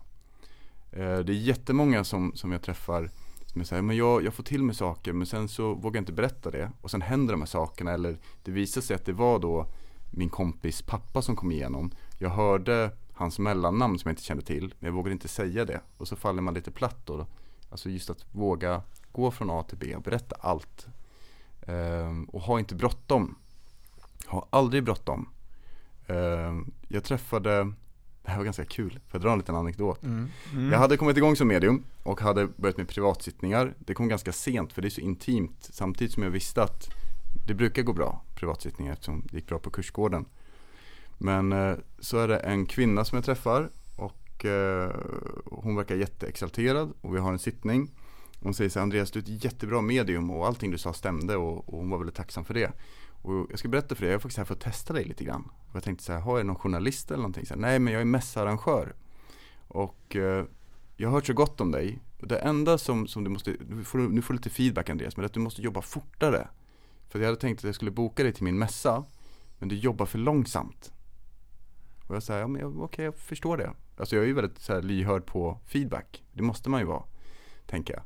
Eh, det är jättemånga som, som jag träffar som säger men jag, jag får till mig saker men sen så vågar jag inte berätta det och sen händer de här sakerna eller det visar sig att det var då min kompis pappa som kom igenom. Jag hörde hans mellannamn som jag inte kände till, men jag vågade inte säga det. Och så faller man lite platt då. Alltså just att våga gå från A till B och berätta allt. Ehm, och ha inte bråttom. Ha aldrig bråttom. Ehm, jag träffade, det här var ganska kul, för jag dra en liten anekdot. Mm. Mm. Jag hade kommit igång som medium och hade börjat med privatsittningar. Det kom ganska sent för det är så intimt samtidigt som jag visste att det brukar gå bra, privatsittningar, eftersom det gick bra på kursgården. Men eh, så är det en kvinna som jag träffar och eh, hon verkar jätteexalterad och vi har en sittning. Hon säger så här, Andreas du är ett jättebra medium och allting du sa stämde och, och hon var väldigt tacksam för det. Och jag ska berätta för dig, jag är faktiskt här för att testa dig lite grann. Och jag tänkte så här, har jag någon journalist eller någonting? Så här, Nej men jag är mässarrangör. Och eh, jag har hört så gott om dig. Och det enda som, som du måste, får, nu får du lite feedback Andreas, men det är att du måste jobba fortare. För jag hade tänkt att jag skulle boka dig till min mässa Men du jobbar för långsamt. Och jag säger, ja men okej okay, jag förstår det. Alltså jag är ju väldigt så här, lyhörd på feedback. Det måste man ju vara Tänker jag.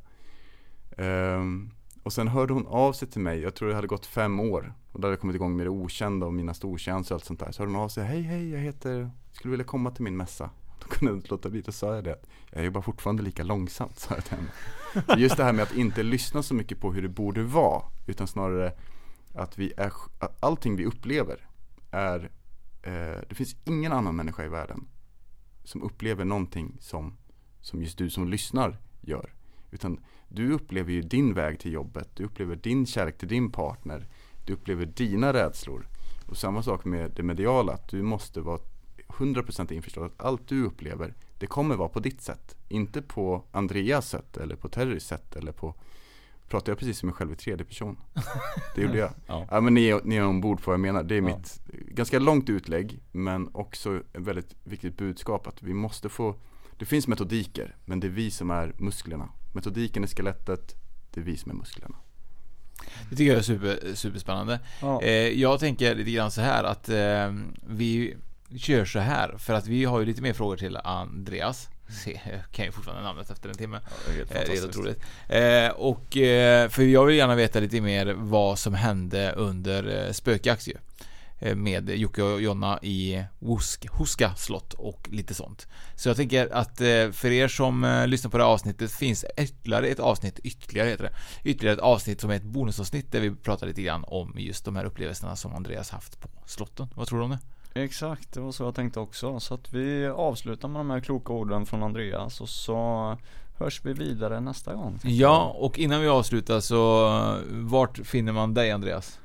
Um, Och sen hörde hon av sig till mig. Jag tror det hade gått fem år. Och då hade jag kommit igång med det okända och mina stortjänster och allt sånt där. Så hörde hon av sig, hej hej jag heter Skulle vilja komma till min mässa. Då kunde jag inte låta bli, då sa jag det. Jag jobbar fortfarande lika långsamt sa jag till henne. Just det här med att inte lyssna så mycket på hur det borde vara Utan snarare att vi är, allting vi upplever är, eh, det finns ingen annan människa i världen som upplever någonting som, som just du som lyssnar gör. Utan du upplever ju din väg till jobbet, du upplever din kärlek till din partner, du upplever dina rädslor. Och samma sak med det mediala, att du måste vara 100% införstådd att allt du upplever, det kommer vara på ditt sätt. Inte på Andreas sätt eller på Terrys sätt eller på Pratar jag precis som mig själv i tredje person? Det gjorde jag. ja. ja. men ni är, ni är ombord på vad jag menar. Det är ja. mitt ganska långt utlägg men också ett väldigt viktigt budskap att vi måste få Det finns metodiker men det är vi som är musklerna. Metodiken är skelettet, det är vi som är musklerna. Det tycker jag är super, superspännande. Ja. Eh, jag tänker lite grann så här att eh, vi kör så här för att vi har ju lite mer frågor till Andreas. Se, jag kan ju fortfarande namnet efter en timme. Ja, det, är helt är otroligt. Eh, och, eh, för jag vill gärna veta lite mer vad som hände under eh, spökjakt ju. Eh, med Jocke och Jonna i Huska slott och lite sånt. Så jag tänker att eh, för er som eh, lyssnar på det här avsnittet finns ytterligare ett avsnitt, ytterligare heter det, ytterligare ett avsnitt som är ett bonusavsnitt där vi pratar lite grann om just de här upplevelserna som Andreas haft på slotten. Vad tror du om det? Exakt, det var så jag tänkte också. Så att vi avslutar med de här kloka orden från Andreas och så hörs vi vidare nästa gång. Ja, och innan vi avslutar så vart finner man dig Andreas?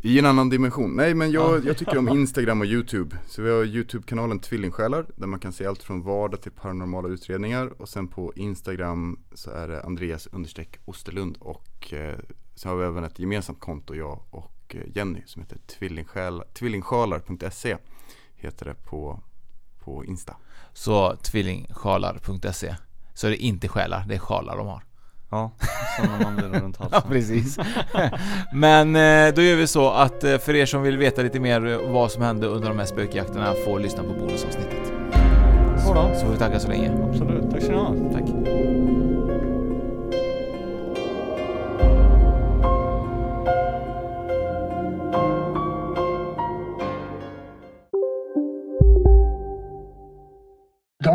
I en annan dimension. Nej men jag, Ja. jag tycker om Instagram och YouTube. Så vi har YouTube-kanalen Tvillingsjälar där man kan se allt från vardag till paranormala utredningar. Och sen på Instagram så är det Andreas Osterlund. Och eh, så har vi även ett gemensamt konto jag och eh, Jenny som heter tvillingsjalar.se heter det på, på Insta. Så tvillingsjalar.se Så är det inte själar, det är sjalar de har. Ja, sådana man blir runt halsen. Ja, precis. Men eh, då gör vi så att eh, för er som vill veta lite mer vad som hände under de här spökjakterna får lyssna på bonusavsnittet. Bra. Så får vi tacka så länge. Absolut, tack så ni ha. Tack.